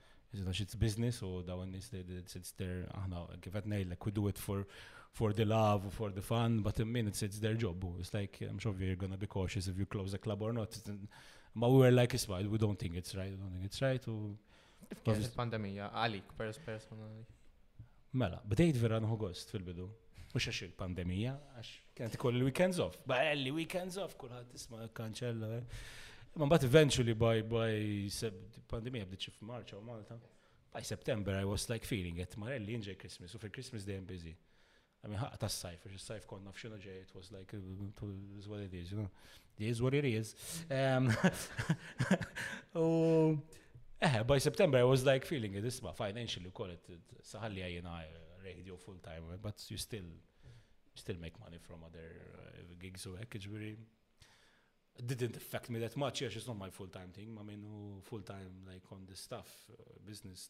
Iżda xit's business u daw n-nis li sits there, aħna kif qed ngħidlek, we do it for, for the love, for the fun, but min it sits there job. It's like, I'm sure you're gonna be cautious if you close a club or not. Ma we were like, isma, we don't think it's right, we don't think it's right. U... Kif kienet il-pandemija għalik, pers personali? Mela, bdejt vera nħu gost fil-bidu. Mhux għax il-pandemija, għax kienet ikoll il-weekends off. Belli weekends off, kulħadd tisma' kanċella. Eh. Ma mbagħad eventually by by pandemija bdiet xi f'Marċa u Malta. By September I was like feeling it, marelli jinġej Christmas u fil-Christmas dejjem busy. Għamin ħaq ta' sajf, għax sajf konna f'xinu ġej, it was like, it was what it is, you know. it is what it is. Um, u, eh, by September I was like feeling it, isma, financially, call it, saħalli għajina uh, radio full time, but you still, you still make money from other uh, gigs u hekk, very Didn't affect me that much, Yeah, it's not my full-time thing, I mean, full-time, like, on this stuff, uh, business,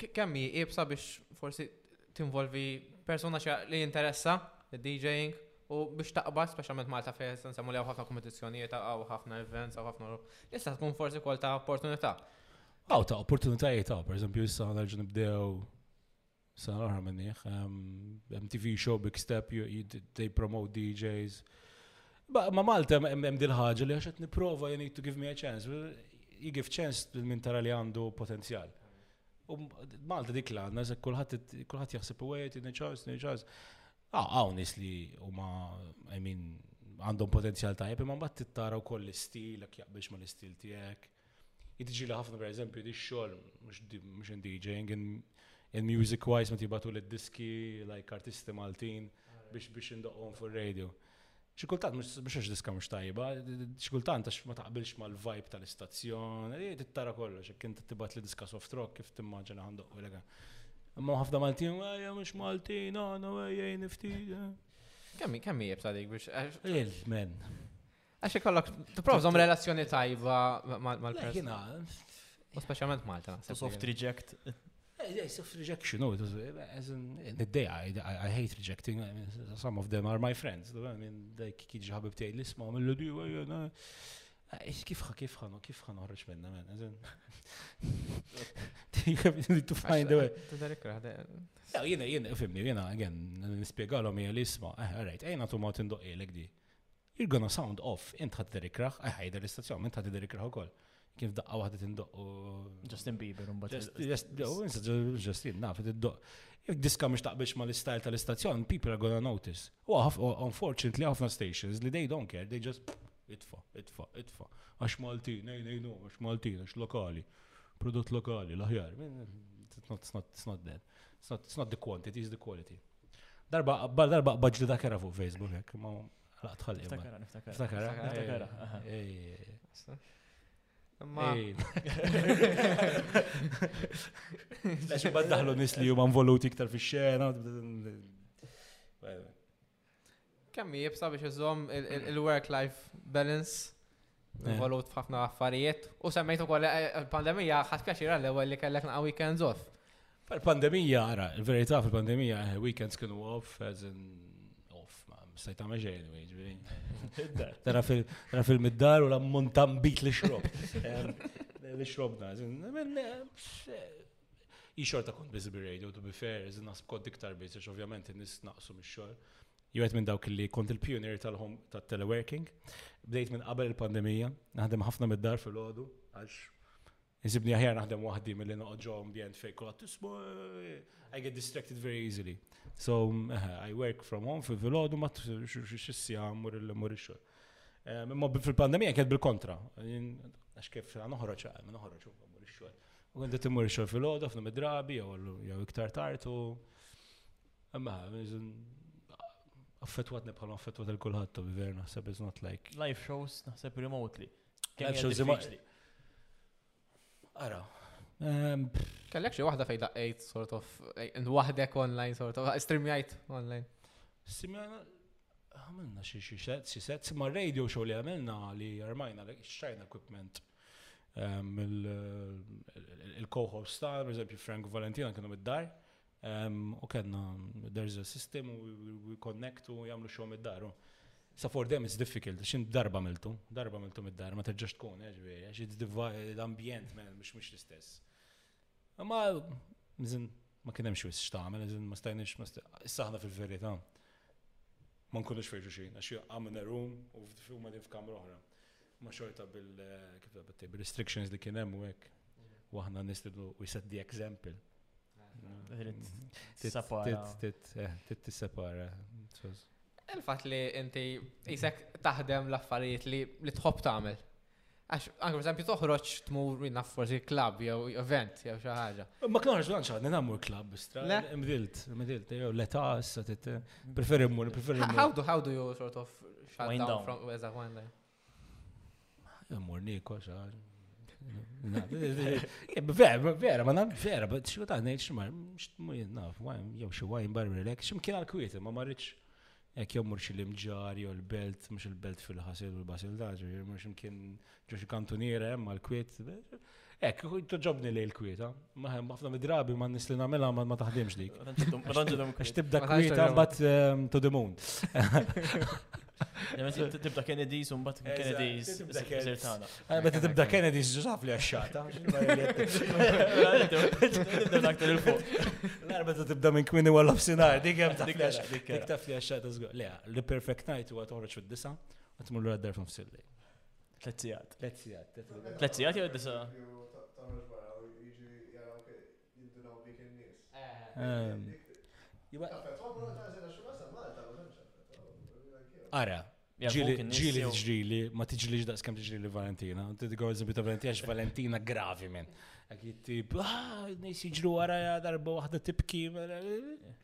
Kemm hi iebsa biex forsi tinvolvi persuna li jinteressa id-DJing u biex taqbad speċjalment Malta fejn se nsemmu li hawn ħafna kompetizzjonijiet hawn ħafna events hawn ħafna issa tkun forsi kol ta' opportunità. Hawn ta' opportunitajiet hawn, pereżempju issa nerġa' nibdew Sena l-oħra minniħ, MTV Show Big Step, they promote DJs. Ba, ma Malta hemm dil ħaġa li għaxet niprofa you need to give me a chance. You give chance minn tara li għandu potenzjal. U Malta dik l-għanna, se kullħat jaħseb u għajt, in chance, in chance. Ah, għaw nis li u ma, I mean, għandhom potenzjal tajjeb, imma mbagħad tittara wkoll l-istil, jekk jaqbilx ma l-istil tiegħek. Jitġili ħafna per eżempju di xol, mux in DJing, in music wise ma tibatu l-diski, like artisti Maltin, biex biex indoqqom fuq radio. Xikultant, mux għax diska mux tajba, xikultant għax ma taqbilx ma l-vibe tal-istazzjon, e, tittara kollu, xe kien tibat li diska soft rock, kif timmaġina għandok u lega. Ma ħafna Maltin, għajja mux Maltin, għana għajja nifti. Kemmi, kemmi jibsa dik biex. Il-men. Għax ikollok, tipprova żomm relazzjoni tajba mal-persuna. U speċjalment Malta. Soft reject. Eh, eh, soft rejection, no, eh, the day I, I hate rejecting, some of them are my friends. I mean, like, kieġi ħabib tiegħi l-isma, mill di Kif ħa, kif ħa, kif ħa noħroġ minna, men, need to find a way. Tudarik raħde. Ja, jina, jina, fimni, jina, again, nispiegalom jgħal isma, eh, all right, ejna tu ma tindoq jgħalek di. You're gonna sound off, int ħadd tirikraħ, eh, ħajder l-istazzjon, int ħadd tirikraħ ukoll. Kif daqqa waħda tindoq u. Justin Bieber un Justin, Justin, naf, tindoq. Jek diska mux taqbilx ma l-istajl tal-istazzjon, people are gonna notice. U unfortunately, ħafna stations li they don't care, they just itfa, itfa, itfa. Għax Malti, nej, nej, no, għax Malti, għax lokali, prodott lokali, laħjar. It's not, it's not, it's not that. It's not, it's not the quantity, it's the quality. Darba, bal darba qbaġli dak era fuq Facebook, hekk, ma laqt ħalli. Niftakara, niftakara. Niftakara. Ma. Lex bad daħlu nis li huma involuti iktar fix-xena. Kemm hi jibsa biex iżomm il-work-life balance eh. involut f'ħafna affarijiet u semmejt ukoll eh, eh, il-pandemija ħadd pjaċira l-ewwel li kellek naqa' weekends off. Il-pandemija, ara, il-verità fil-pandemija, weekends kienu off, as in off, ma mstajt għamel xejn, ġviri. Tara fil-middar u l-ammontan bit li xrob. Li xrobna, Hi xorta kont biss bir-radio, to be fair, iżda naħseb kont iktar biss, għax ovvjament in-nies naqsu mix-xogħol. Jgħid minn dawk li kont il-pionier tal-home tat-teleworking. Bdejt minn qabel il-pandemija, naħdem ħafna mid-dar fil-ħodu, għax Insibni aħjar naħdem waħdi mill-li noqgħod ġo ambjent fejn kulħadd tisma' I get distracted very easily. So eh, I work from home fil filgħodu ma xissija mur il-mur ix-xogħol. Eh, imma fil-pandemija kienet bil-kontra. Għax kif noħroġ, eh, noħroġ mur ix-xogħol. U inti timur xogħol fil-għodu f'num id-drabi jew iktar tard u imma affettwatni bħal affettwat il-kulħadd to be fair naħseb is not like. Live shows naħseb remotely. Live shows remotely. Ara, Ehm, Kellek xi waħda fejn daqqejt sort of eh, waħdek online sort of streamjajt online. Simjana għamilna xi xi set, xi set, ma radio show li għamilna li armajna xajna equipment. Il-co-host ta' per eżempju Frank Valentina kienu mid-dar u kellna there's a system u we connect u jagħmlu xogħol mid-dar. Sa for them it's difficult, xin darba miltu, darba miltu mid-dar, ma terġax tkun, eh, ġviri, għax l-ambjent mux mux l-istess. Ma, mizin, ma kienem xwis xtamel, mizin, ma stajnix, ma stajnix, fil-verita. Ma nkunux fejġu xin, għax għamna room u f-kamra oħra. Ma xorta bil kif bil bil restrictions li kien hemm u hekk. U aħna nistidlu we set the example. Tissepara. Il-fat li inti jisek taħdem l-affarijiet li tħobb tagħmel. Għax, anke per esempio, toħroġ tmur minna forsi klab jew event jew xi ħaġa. Ma knoħroġ lanċ għadni nagħmlu klab bistra. Mdilt, mdilt, jew l-età issa preferi mmur, preferi mmur. How do you sort of shut down from where that one Mur nikol xar. Vera, vera, ma naf vera, but xi ta' ngħid xi mar, naf, jew xi wine bar relax, x'imkien għal kwiet, ma marriċ hekk jew mur xi l-imġar jew l-belt, mhux il-belt fil-ħasil u l-basil daġu, mhux imkien ġo xi kantuniera hemm għal kwiet. Ek, toġobni li l-kwieta. Maħem, ħafna midrabi ma nis li namela ma taħdimx dik. Għax tibda kwieta bat ehm, to the moon. Tibda Kennedy, un bat Kennedy zirtana. Eh, meta tibda Kennedy zżaf li għaxxata. Tibda naktar il-fuq. L-arba tibda minn kwini għal ofsinar, dik hemm taf li għaxxata zgur. Le, l-Perfect Night huwa toħroġ fid-disa, għatmur l-għaddar f'nofs il-lejl. Tlet sigħat. Tlet sigħat. Tlet sigħat jew disa. Ehm. Ara, ġili ġili ma tiġlix daqs kem tiġli Valentina. Inti tgħu eżempju ta' Valentina għax Valentina gravi minn. Għak jittib, ah, nis jiġlu għara darba waħda tibki.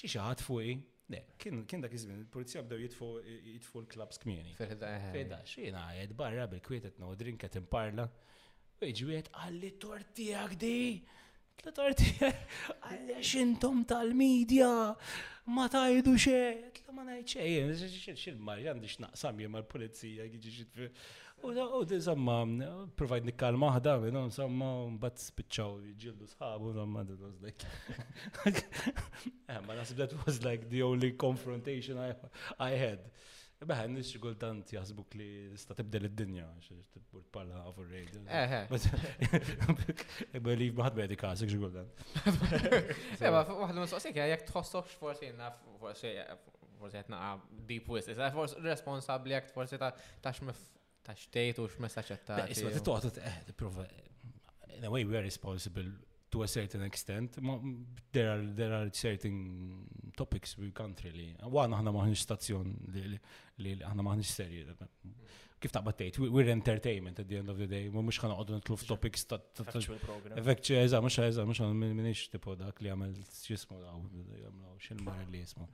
Ġie xi ħadd fuqi? Le, kien dak iż-żmien il-pulizija bdew jitfu jitfu l-klabbs kmieni. Fil-ħdax. Jiena qed barra bil-kwiet qed no drink qed imparla. U jiġi wieħed qalli tort tiegħek di. Tla tort tiegħek. Għaliex intom tal-medja ma tajdu xejn. Tla ma ngħid xejn. X'il-mar għandix naqsam jien mal-pulizija jiġi xi U insomma, provajt nikkal maħda, minnu, insomma, mbatt spiċċaw ġildu sħabu, insomma, that was like. Eh, ma nasib that was like the only confrontation I, I had. Beħen, nis xigultant jasbuk li sta tibdel id-dinja, xibur palla għafu r-radio. Eh, eh. Believe maħad bedi kasek xigultant. Seba, waħda mistoqsik, jek tħossokx forsi naf, forsi Forsi qed naqa' deep wisq, iżda forsi responsabbli act forsi ta' ta' x'mif ta' xtejt u x'messaġġ qed tagħti. Isma' ti toqgħod eh, tipprova in a way we are responsible to a certain extent, ma there are, there are certain topics we can't really. Għan aħna maħnix stazzjon li li- li aħna maħnix serji. kif taqbad tgħid, we're entertainment at the end of the day, mhux ħana qogħdu nitlu f'topics ta' factual program. Effectu, eża, mhux eża, mhux minix tipo dak li għamel x'ismu daw, jagħmlu x'il-mar li jismu.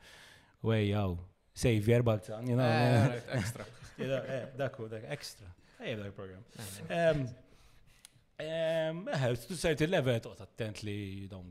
Way jaw, Savior Balzan, you know. Eh, extra. Eh, Daku, dak extra. Ej, dak program. Eh, eh tu sajt il-level toqgħod attent li dawn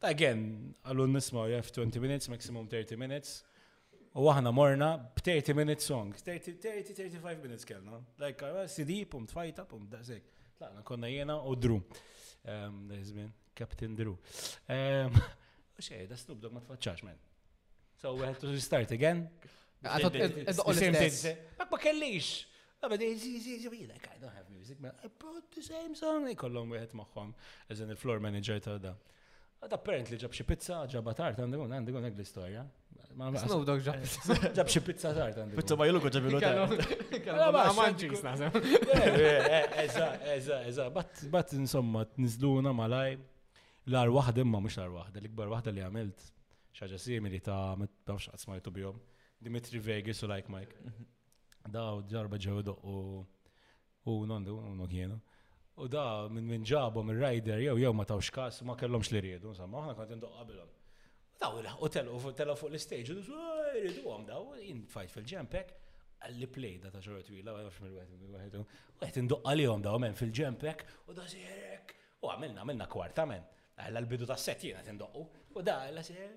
Again, għallu nismaw you have 20 minutes, maximum 30 minutes. U aħna morna b-30 minutes song, 30-35 minutes kellna. Like, uh, CD, pum tfajta, pum daqsek. Laqna konna jena u Drew. Um, Dazmin, Captain Drew. Um, u xej, da Snoop Dogg ma tfaċċax, man. So we had to start again. Għatot, id-doqol Ma kellix. Għabba di, zi, zi, zi, zi, like, I don't have music, man, I brought the same song, jkollom wieħed maħħom, eżen il-floor manager ta' da. Għad apparent li ġab xie pizza, ġab tart, għandikun, għandikun għek l-istoria. Ma għamlax. Snow Dogg ġab pizza. Ġab xie pizza tart, għandikun. Pizza ma jiluku ġabilu tart. Għallu ma manġis naħseb. Eza, eza, eza, bat insomma, nizluna malaj, l-ar wahda, ma mux l-ar wahda, l-ikbar wahda li għamilt, xaġa simili ta' ma tafx għazmajtu bjom, Dimitri Vegas u Like Mike. Mhm. Da ġarba ġew doqqu u nondu u kienu. U da minn min ġabhom ir-rider jew jew ma tawx kas ma kellhomx li riedu, insomma, aħna kont indoq qabilhom. Daw u telqu telqu fuq l-istage u rridu għom daw, jien fajt fil-ġempek, għalli plejda ta' xorra twila, għafx mill-wieħed mill-wieħed. Wieħed indoq għalihom daw men fil-ġempek u da sirek. U għamilna għamilna kwarta men. Għalla l-bidu ta' set jiena tindoqqu. U da għalla sirek.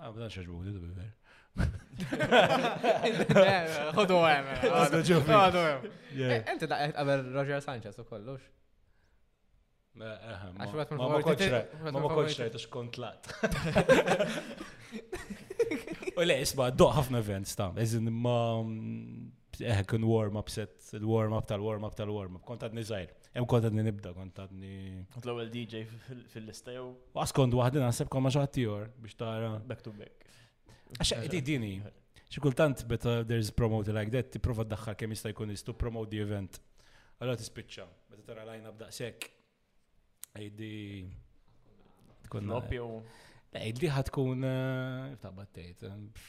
Ah, bda xaġbu, li dubi ver. Għodu għem. Għodu għem. Enti da għed għabel Roger Sanchez u kollux. Ma ma koċ rajt għax kont lat. U le, isma, do ħafna events ta' eżin ma eħkun warm-up set, il-warm-up tal-warm-up tal-warm-up, kont għad nizajr. Ew kont għadni nibda, kont għadni. Kont l-ewwel DJ fil-lista jew. Għas kont waħdi naħseb kont ma xi ħadd ieħor biex tara. Back to back. Għax qed dini. Xi kultant meta there's promote like that, tipprova ddaħħal kemm jista' jkun istu promote the event. Allora tispiċċa, meta tara lajna b'daqshekk. Ejdi. Tkun loppi u. Ejdi ħatkun eh, tabat tgħid. Eh,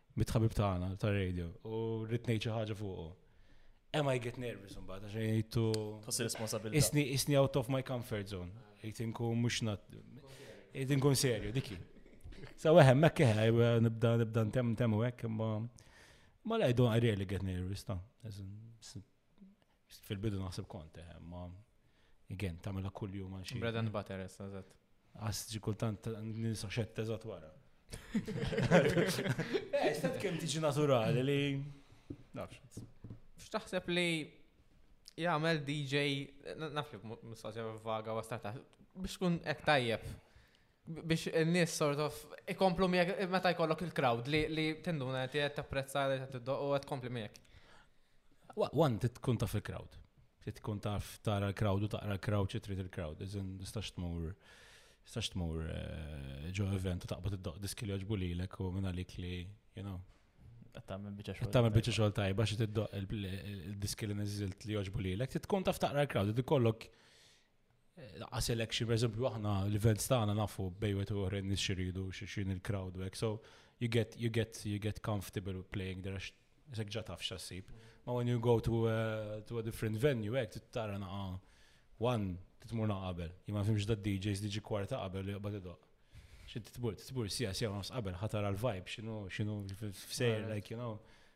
Mit-ħabib tagħna tar-radio u rrid ngħid xi ħaġa fuqu. Am I get nervous imbagħad għax jgħidtu. Tossi responsabilità. Isni isni out of my comfort zone. Jgħid inkun mhux nat. Jgħid inkun serju diki. Sa weħem hekk eħe nibda nibda ntemm ntemm hekk imma ma I don't I really get nervous ta. Fil-bidu naħseb kont, eh, ma again, tamela kull jum għal xi. Bread and butter, essa, eżatt. Għas ġikultant nisa xett eżatt wara. Eh, stat kem tiġi naturali li. Nafx. X'taħseb li jagħmel DJ, naf li mistoqsija vaga u biex kun ek tajjeb biex n-nis sort of ikomplu miegħek meta jkollok il-crowd li li tinduna qed qed tapprezza li qed tiddoq u qed tkompli miegħek. Wa- One, trid tkun taf il-crowd. Trid tkun taf tara l-crowd u taqra l-crowd xi trid il-crowd. Iżin tistax tmur tistax tmur eh, ġo event u taqbad id-doq diski li joġbu lilek u minn għalik li, you know, Qed tagħmel biċċa xogħol. qed tagħmel biċċa xogħol tajba xi tiddoq il- il- il-diski li niżilt li joġbu lilek. Trid tkun taf taqra l-crowd, trid ikollok Laqqas election, per eżempju, aħna l-events tagħna nafu bejwet u oħrajn nix iridu xixin il-crowd back. So you get, you get, you get comfortable with playing there għax isek ġa taf xassib. Ma when you go to, uh, to a different venue, għek tara naqa one, titmur naqa qabel. Jima fimx da DJs diġi kwarta qabel li jaqbad id-doq. Xinti tibur, tibur sija, sija, nofs qabel, ħatara l-vibe, xinu, xinu, f'sejr, like, you know.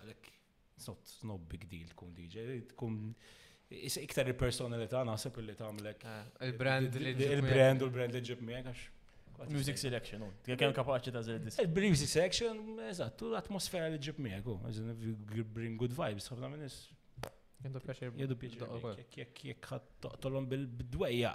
Għalek, sot snob big deal tkun DJ, tkun iktar il-personalità naħseb li tagħmlek. Eh, il-brand li il-brand u l-brand li ġib miegħek għax. Music selection, u. Kemm kapaċi ta' zed eh, Music selection, eżattu, l-atmosfera li ġib miegħek, u. Bring good vibes, ħafna minn is. Jendu pjaċir. Jendu pjaċir. Jek jek jek ħat toqtolom bil-dwejja.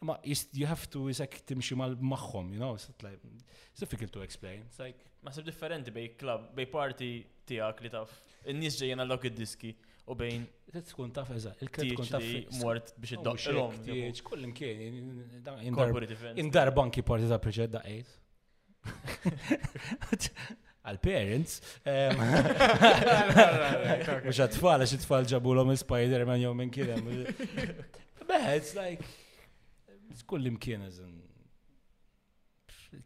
Imma you have to isek timxi magħhom, you know, it's difficult to explain. It's like Naħseb differenti bej klab, bej parti tiegħek li taf. In-nies ġejjin għallok id-diski u bejn. Tkun taf eża, il-klab tkun taf mort biex id-doqxilhom. Kull imkien, indar banki parti ta' preċedda 8. Għal-parents. Mux għat-tfal, għax it-tfal ġabulom il-Spider-Man jom minn kienem. Beħe, it's like, kull imkien eżin.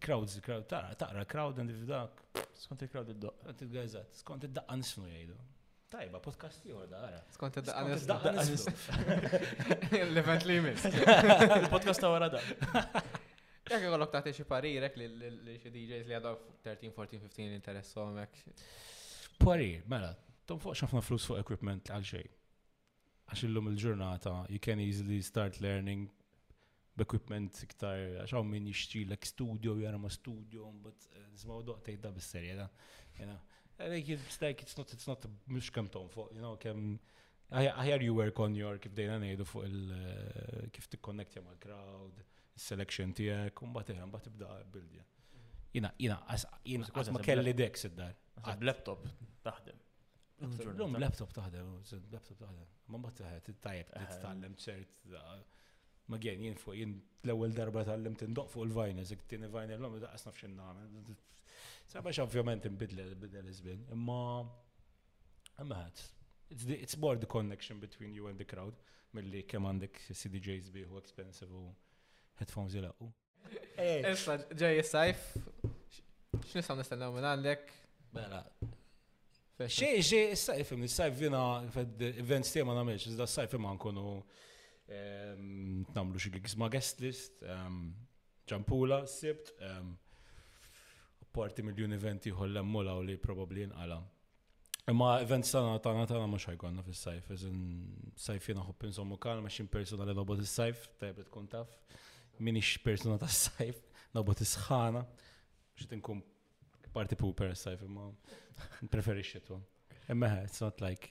Crowds, crowd, taqra, taqra, crowd, and if dak. Skont il-crowd id-doq. Skont il-għajzat, skont id-daqqa nisnu jgħidu. Tajba, podcast ieħor da ara. Skont id-daqqa nislu. Daqqa nislu. L-event li jmiss. Il-podcast ta' wara da. Jekk ikollok tagħti xi parirek li xi DJs li għadhom 13, 14, 15 interessom hekk. Parir, mela, tonfoqx ħafna flus fuq equipment għal xejn. Għax illum il-ġurnata, you can easily start learning b'equipment iktar, għax hawn min jixtri l studio, jara ma studio, but eh, nismaw doq tejda bis-serja da. Like, it's like, it's not, it's not, mux kem ton fuq, you know, kem, aħjar you work on your, kif dejna nejdu fuq il, eh, kif tikkonnektja mal crowd selection tijak, un bat eħem, bat ibda bildja. Jina, jina, jina, ma kelli dek id-dar. Laptop, taħdem. Lum laptop taħdem, laptop taħdem. Ma mbagħad taħed tajjeb li titgħallem ċert ma għen jien fuq jien l-ewwel darba tal-lim tindoq fuq il-vajna, zik tieni vajna l-lum da qasna f'xin nagħmel. Sabax ovvjament inbidle bidel iż-żmien, imma imma it's more the connection between you and the crowd milli kemm għandek CDJs bieħu expensive u headphones jilaqu. Issa, ġej is-sajf, x'nistgħu nistennew minn għandek? Mela. Xej, xej, s-sajf, s-sajf jina, events tiegħi ma nagħmilx, iżda s-sajf imma nkunu ehm, nagħmlu xi gigs ma' guest list, ehm, ġampula, sibt, ehm, parti mill-jun event ieħor l-emmula u li probabbli jinqala. Imma event sana tana tana mux ħajkonna fil-sajf, eżin sajf jena ħobb insommu kalma xin persona li nobot il-sajf, tajbet tkun taf, minix persona ta' sajf, nobot isħana, xit nkun party pooper sajf, imma preferi xitu. Imma it's not like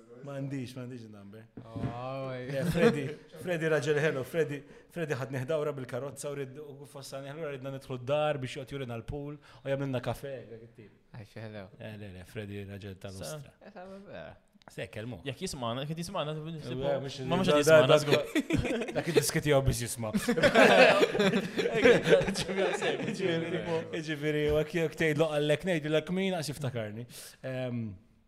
Ma għandix, ma għandix number. Eh, Freddy, Freddy raġel hello, Freddy, Freddy ħad neħdawra bil-karozza u rid u fossani ħlu ridna nidħlu d-dar biex jgħot jurina l-pool u jagħmilna kafe. Għax hello. Eh, le, le, Freddy raġel tal-ostra. Eh, Sekk, kelmu. Jek jismana, jek jismana, ma mux jismana, zgur. Dak id-diskit jaw biex jisma. Ġifiri, u għak jek tejdlu għallek nejdlu l-kmin għax iftakarni. Ehm,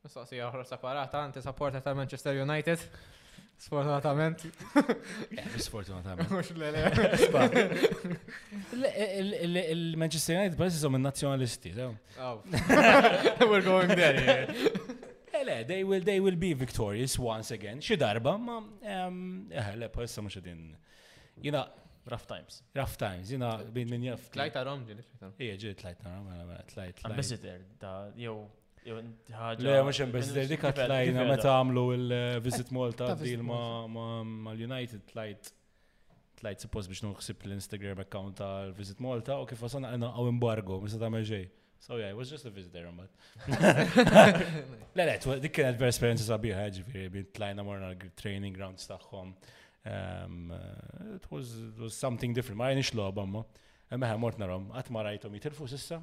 Mistoqsija oħra separata, inti sapporta ta' Manchester United. Sfortunatament. Eh, sfortunatament. Mux l-le. Il-Manchester United bħal jisom il-nazjonalisti, daw. We're going there, yeah. Ele, eh, they will, they will be victorious once again. Xi darba, ma, eħle, bħal jisom mux din. Jina, Rough times. Rough times, jina bin min jaf. Tlajt għarom ġili. Ija ġili tlajt għarom, mela, mela, tlajt. Ambassador, da, jow, Le, mux hemm biss, dedika tlajna meta għamlu il-Visit Malta deal ma' l-United tlajt tlajt suppost biex nuħsib l-Instagram account tal-Visit Malta u kif wasan għalna għaw embargo, misa ta' meġej. So yeah, it was just a visit there, but. Le, le, dik kienet per esperienza sabiħa, ġifiri, bint tlajna morna training grounds tagħhom. Um, it was, it was something different, ma rajnix loba, ma. Meħa mort narom, għat ma rajtom jitilfu sissa,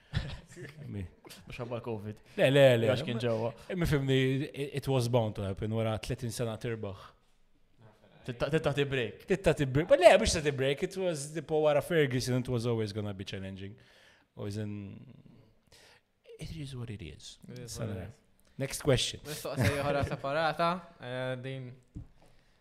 Mux għabba l-Covid. Le, le, le. Għax kien ġewwa. Eh, Mifimni, it was bound to happen wara 30 sena tirbaħ. Titta ti break. Titta ti break. Le, biex ta ti break, it was the po wara Ferguson, it was always gonna be challenging. U jizin. It is what it is. Next question. Mistoqsija ħara separata, eh, din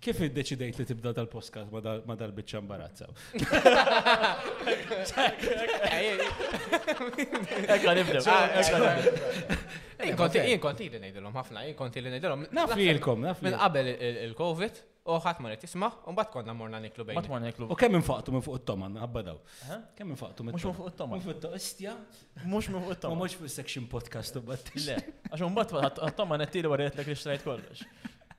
Kif iddeċidejt li tibda dal-poskat ma dal-bicċa mbarazza? Ekka nibda. Jien konti li nejdilom ħafna, jien konti li nejdilom. Naf li jilkom, naf li. Minn qabel il-Covid, u ħat ma tisma, u bat konna morna niklu bejn. Bat morna niklu. U kemm infaqtu minn fuq it-toma, minħabba daw. Kemm infaqtu minn fuq it-toma. Mux fuq it-toma. Mux fuq it-toma. Istja. Mux fuq it-toma. Mux fuq section podcast u bat. Le, għax un bat fuq it-toma nettilu għarriet l-ek li xtrajt kollox.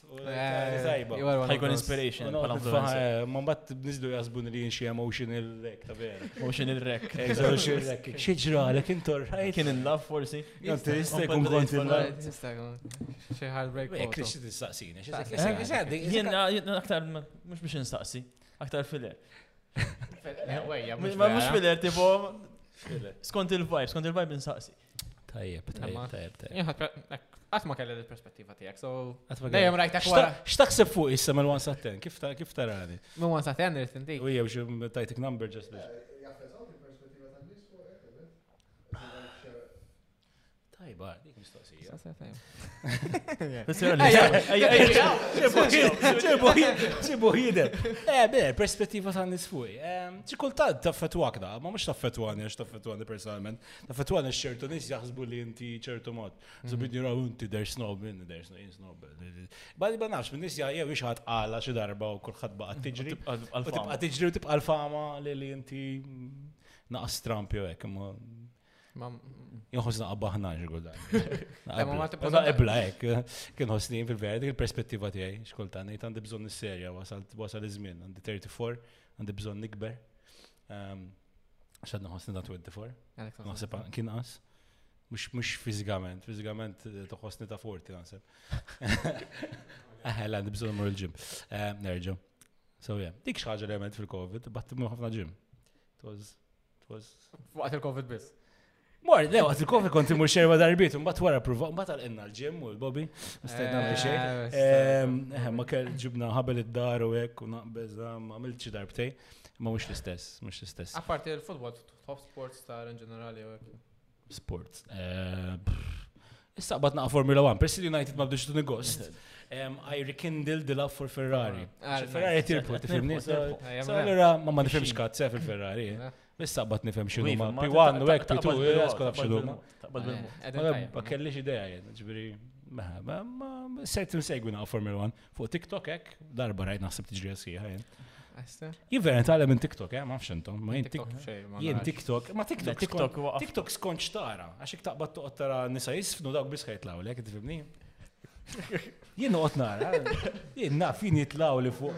Tajba. Ħajkun inspiration. Ma bat nizdu jasbun li jinxie emotional wreck, ta' vera. Emotional wreck. Emotional wreck. Xieġra, l intor rajt. Kien in love forsi. Jista jkun kont in love. Xie heartbreak. Ek li xie tistaqsini. Jien aktar, mux biex nistaqsi. Aktar filler. Ma mux filler, tipo. Skont il-vibe, skont il-vibe nistaqsi. Tajjeb, tajjeb, tajjeb, tajjeb. Għat ma kelli l-perspettiva tijak, so. Dejjem rajta kwara. Xtakseb fuq issa minn 1 sa 10, kif tarani? Minn 1 sa 10 rrit inti. U jew xim tajtik number ġas biex. Tajba, dik mistoqsija. Sibu jide. Eh, be, perspettiva ta' nis fuq. Ċikultat ta' fetwak da, ma mux ta' fetwani, għax ta' fetwani personalment. Effettwalment xertu nis jaħsbu li inti ċertu mod. Mhm. Zubidni raw inti der snob, minn der snob, jien snob. Badi ma nafx, minn nis jgħu ix ħat għala xi darba u kulħadd baqa tiġri. Tibqa tiġri u tibqa l-fama li inti naqas Trump jew hekk. Jħos naqqa baħna ġgħuda. Għazza ebla hekk. Kien ħosni fil-vera dik il-perspettiva tiegħi xkultan, jgħid għandi bżonn is-serja wasal iż-żmien, għandi 34, għandi bżonn nikber. Ehm, Xad naħosni ta' 24. Naħseb kien qas. Mux fizikament, fizikament eh, toħosni ta' 40 naħseb. Eħe, l-għandi bżon mur il-ġim. Eh, nerġa. So, yeah. Dik xaġa li għamilt fil-Covid, bat minn ħafna ġim. It was, it was. Waqt il-Covid biss. Mor, le, għaz il-kofi kont imur xerba darbiet, un bat wara prova, un bat għal-inna l-ġim u l-bobi, stajna ma xej. Eh, ehm, eh, ma kell ġibna ħabel id-dar u ek, u naqbez, ah, ma għamilċi darbtej, ma mux l-istess, mux l-istess. Apparti il-futbol, top sports ta' in ġenerali u ek. Sports. Eh, issa bat naqa Formula 1, persi United ma bdux t-negost. Ehm, I rekindle the love for Ferrari. Ah, Ferrari tirpu, tifimni. So, allora, ma ma nifimx kazzef il-Ferrari. Issa bat nifhem xinu ma P1 u hekk P2 jgħas kollha xinu. Ma kellix idea jien, ġifieri sejt insegwi naqa' Formula 1 fuq TikTok hekk darba rajt naħseb tiġri għasija jien. Jien vera tagħlem minn TikTok, eh, ma nafx intom, ma jien TikTok. Jien TikTok, ma TikTok. TikTok TikTok skonċ tara, għax ik taqbad toqgħod tara nisa jisfnu dawk biss ħajtlawlek, tifhimni? Jien noqgħod nara, jien naf jien jitlgħu li fuq.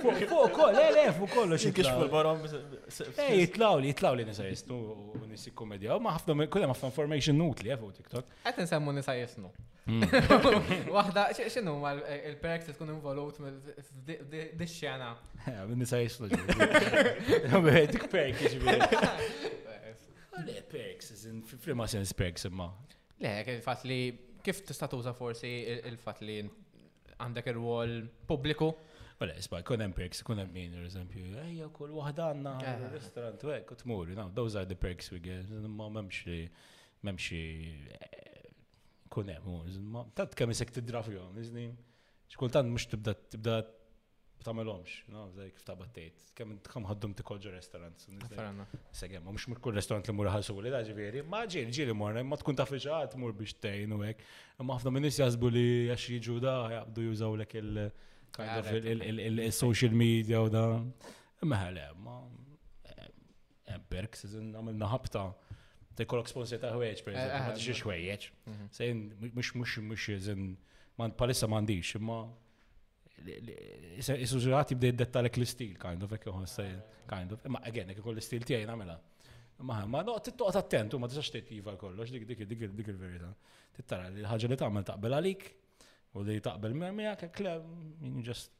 Fuq fuq koll, le le fuq kollox jitkixfu l-borom. Eh jitlgħu li jitlgħu li nisa jisnu u nies jikkummedjaw, ma ħafna kull hemm ħafna information utli eh, fuq TikTok. Qed insemmu nisa jisnu. Hmm. Waħda, xinu ma il-perks li tkun involut di xena? Eh, nisa jisnu. Dik perk, ġibir. Le, perks, in frima sens perks imma. Le, il-fatt li kif tista' tuża forsi il-fatt li għandek ir-rwol pubbliku? Għala, isba, kun hemm perks, kun hemm min, per eżempju, ejja, kull waħda għandna eh, eh. restaurant, u hekk, u tmur, those are the perks we get, ma memx li, memx eh, kun hemm, tant kemm isek tidrafjom, iżni, xkultant mhux tibda tibda B'tamelhomx, no, zaj kif taqbad tgħid. Kemm kemm ħaddum tikol ġo restaurant. Faranna. Segem, mhux mur kull restaurant li mur ħalsu li ġifieri, ma ġiel ġieli mor, ma tkun taf li xi ħadd mur biex tgħin u hekk. Imma ħafna minn nies jaħsbu li għax jiġu da jaqbdu jużaw lek il- kind of Għarek. il- il- il- il-social media u da. Imma ħale, ma. Hemm perks, iżin għamilna ħabta. Ta' jkollok sponsor ta' ħwejġ, per Eh, eżempju, eh, ma tixiex ħwejjeġ. Mhm. Sejn, mux, mux, mux, zin, man, palissa mandiċ, imma Isu ġuħat jibda jiddettalek l-istil, kind of, ekki uħon sajn, kind of. Ma again, ekki koll l-istil tijaj namela. Ma ma no, tittoqt attent, u ma tistax titjiva kollox, dik dik dik dik il-verita. Tittara li l-ħagġa li tagħmel taqbel għalik, u li taqbel mermija, kekle, you just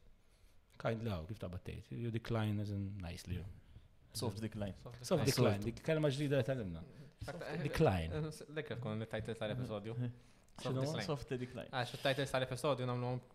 kind law, kif taqbel tgħid. You decline as in nicely. Soft decline. Soft decline, dik kelma ġdida li tal-imna. Decline. Dik kif kun tajt tal-episodju. Soft decline. Għax tajt tal-episodju namlu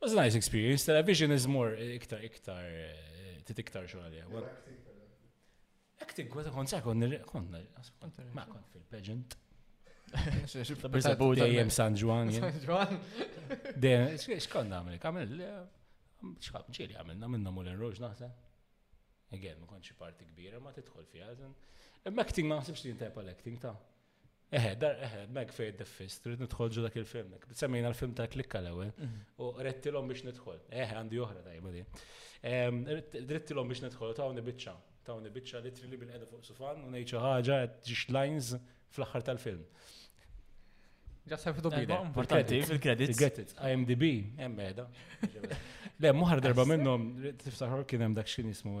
It was a nice experience, television is more eh, iktar iktar eh, tit iktar xogħol Acting kweta kont sa kont kont ma kont fil-pageant. Dejjem San Ġwan. San Ġwan. Dejjem, xkont nagħmel, għamil, xkont ġieli għamilna minna Mullen Roġ naħseb. Again, ma konċi parti kbira, ma tidħol fiha. Imma acting ma naħsibx li jintajpa l-acting ta' Eħe, dar, eħe, mek fej d-deffis, trid nidħol ġu dak il-film. Semmejna l-film ta' klikka l-ewel, mhm. u rettilom biex nidħol. Eħe, għandi oħra tajba di. Drittilom biex nidħol, tawni bicċa, tawni bicċa li trilli bil-qeda fuq sufan, u nejċa ħagġa, ġiġ lines fl-axħar tal-film. Ġas ħafdu bida. Importanti fil-kredit. Get it. IMDB, hemm beda. Le, muħar darba minnhom, tiftaħar kien hemm dak x'kien jismu,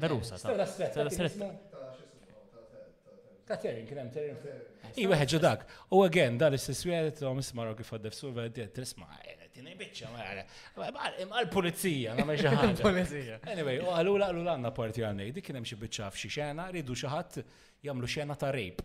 Merusa. Stella stretta. Stella stretta. Ta' Terin, kien hemm Terin. I weħed ġu dak. U again, dar is-sis wieħed u misma rogħi faddef sur vera diet tisma' tieni biċċa mara. Għall-pulizija, nagħmel xi ħaġa. Pulizija. Anyway, u għalu laqlu għandna parti għal ngħid, kien hemm xi biċċa f'xi xena, ridu xi ħadd jagħmlu xena ta' rejp.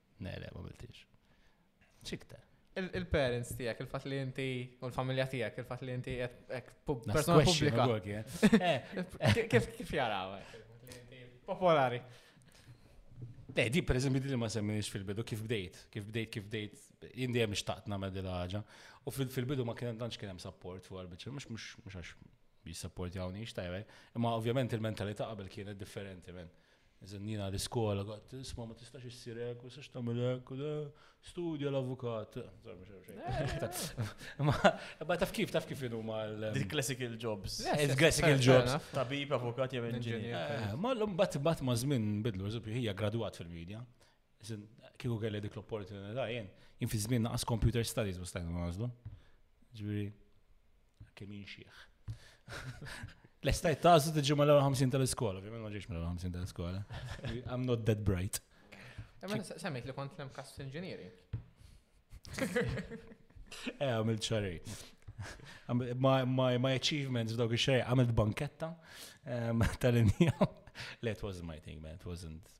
Ne, le, ma miltix. Xiktar. Il-parents tijak, il-fat li inti, u l-familja tijak, il-fat li inti persona publika. Eh. Kif jaraw? Eh? Popolari. Le, di per eżempju li ma semminix fil-bidu kif bdejt, kif bdejt, kif bdejt, indi hemm xtaqt nagħmel dil ħaġa. U fil-bidu ma kien tantx kien hemm support fuq għal-biċċa, mhux mhux mhux għax jissapportjawni xtajwe. Imma ovvjament il-mentalità qabel kienet differenti minn. Eżempju, jiena l-iskola qatt isma' ma tistax issir hekk, ma tistax tagħmel hekk, studja l-avukat. Ma taf kif, taf kif inhu mal. Il-classical jobs. Il-classical jobs. Tabib, avukat jew inġinier. Ma l-lum bat bat ma żmien bidlu, eżempju, hija gradwat fil-medja. Kieku kelli dik l-opportunità jien, jien fi żmien naqas computer studies ma stajna nażlu. Ġifieri kemm jinxieħ. L-estajt tażlu tiġi mal-50 tal-iskola, ovvjament ma ġiex mal-50 tal-iskola. I'm not that bright. Semmejt li kont l-MCAS engineering. Eh, għamil ċarej. My achievements f'dawk ix-xej, għamilt banketta ehm, tal-inja. Le, it wasn't my thing, man. It wasn't,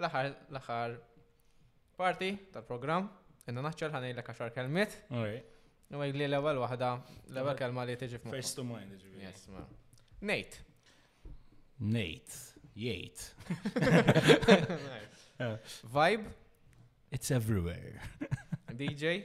L-aħħar, l-aħħar parti tal-programm, inna naċċel ħanejlek għaxar kelmiet. U għajli l-ewel wahda, l-ewel kelma li tiġi f'moħħ. First to mind, ġivi. Yes, ma. Nate. Nate. Jate. Vibe. It's everywhere. DJ.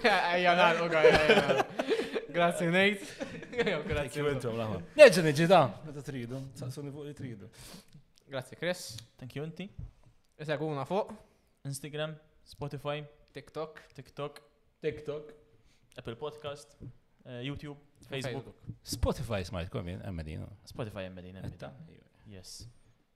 Ejja, nagħlqu għajja. Grazzi, Nate. Grazzi, Wintom, laħma. Neġa neġi da, meta tridu, saqsuni fuq li tridu. Grazzi, Chris. Thank you, inti. Iseguna fuq. Instagram, Spotify. TikTok. TikTok. TikTok. Apple Podcast. Eh, YouTube, Facebook. Spotify smajtkom jien, emmedina. Spotify emmedina. Yes.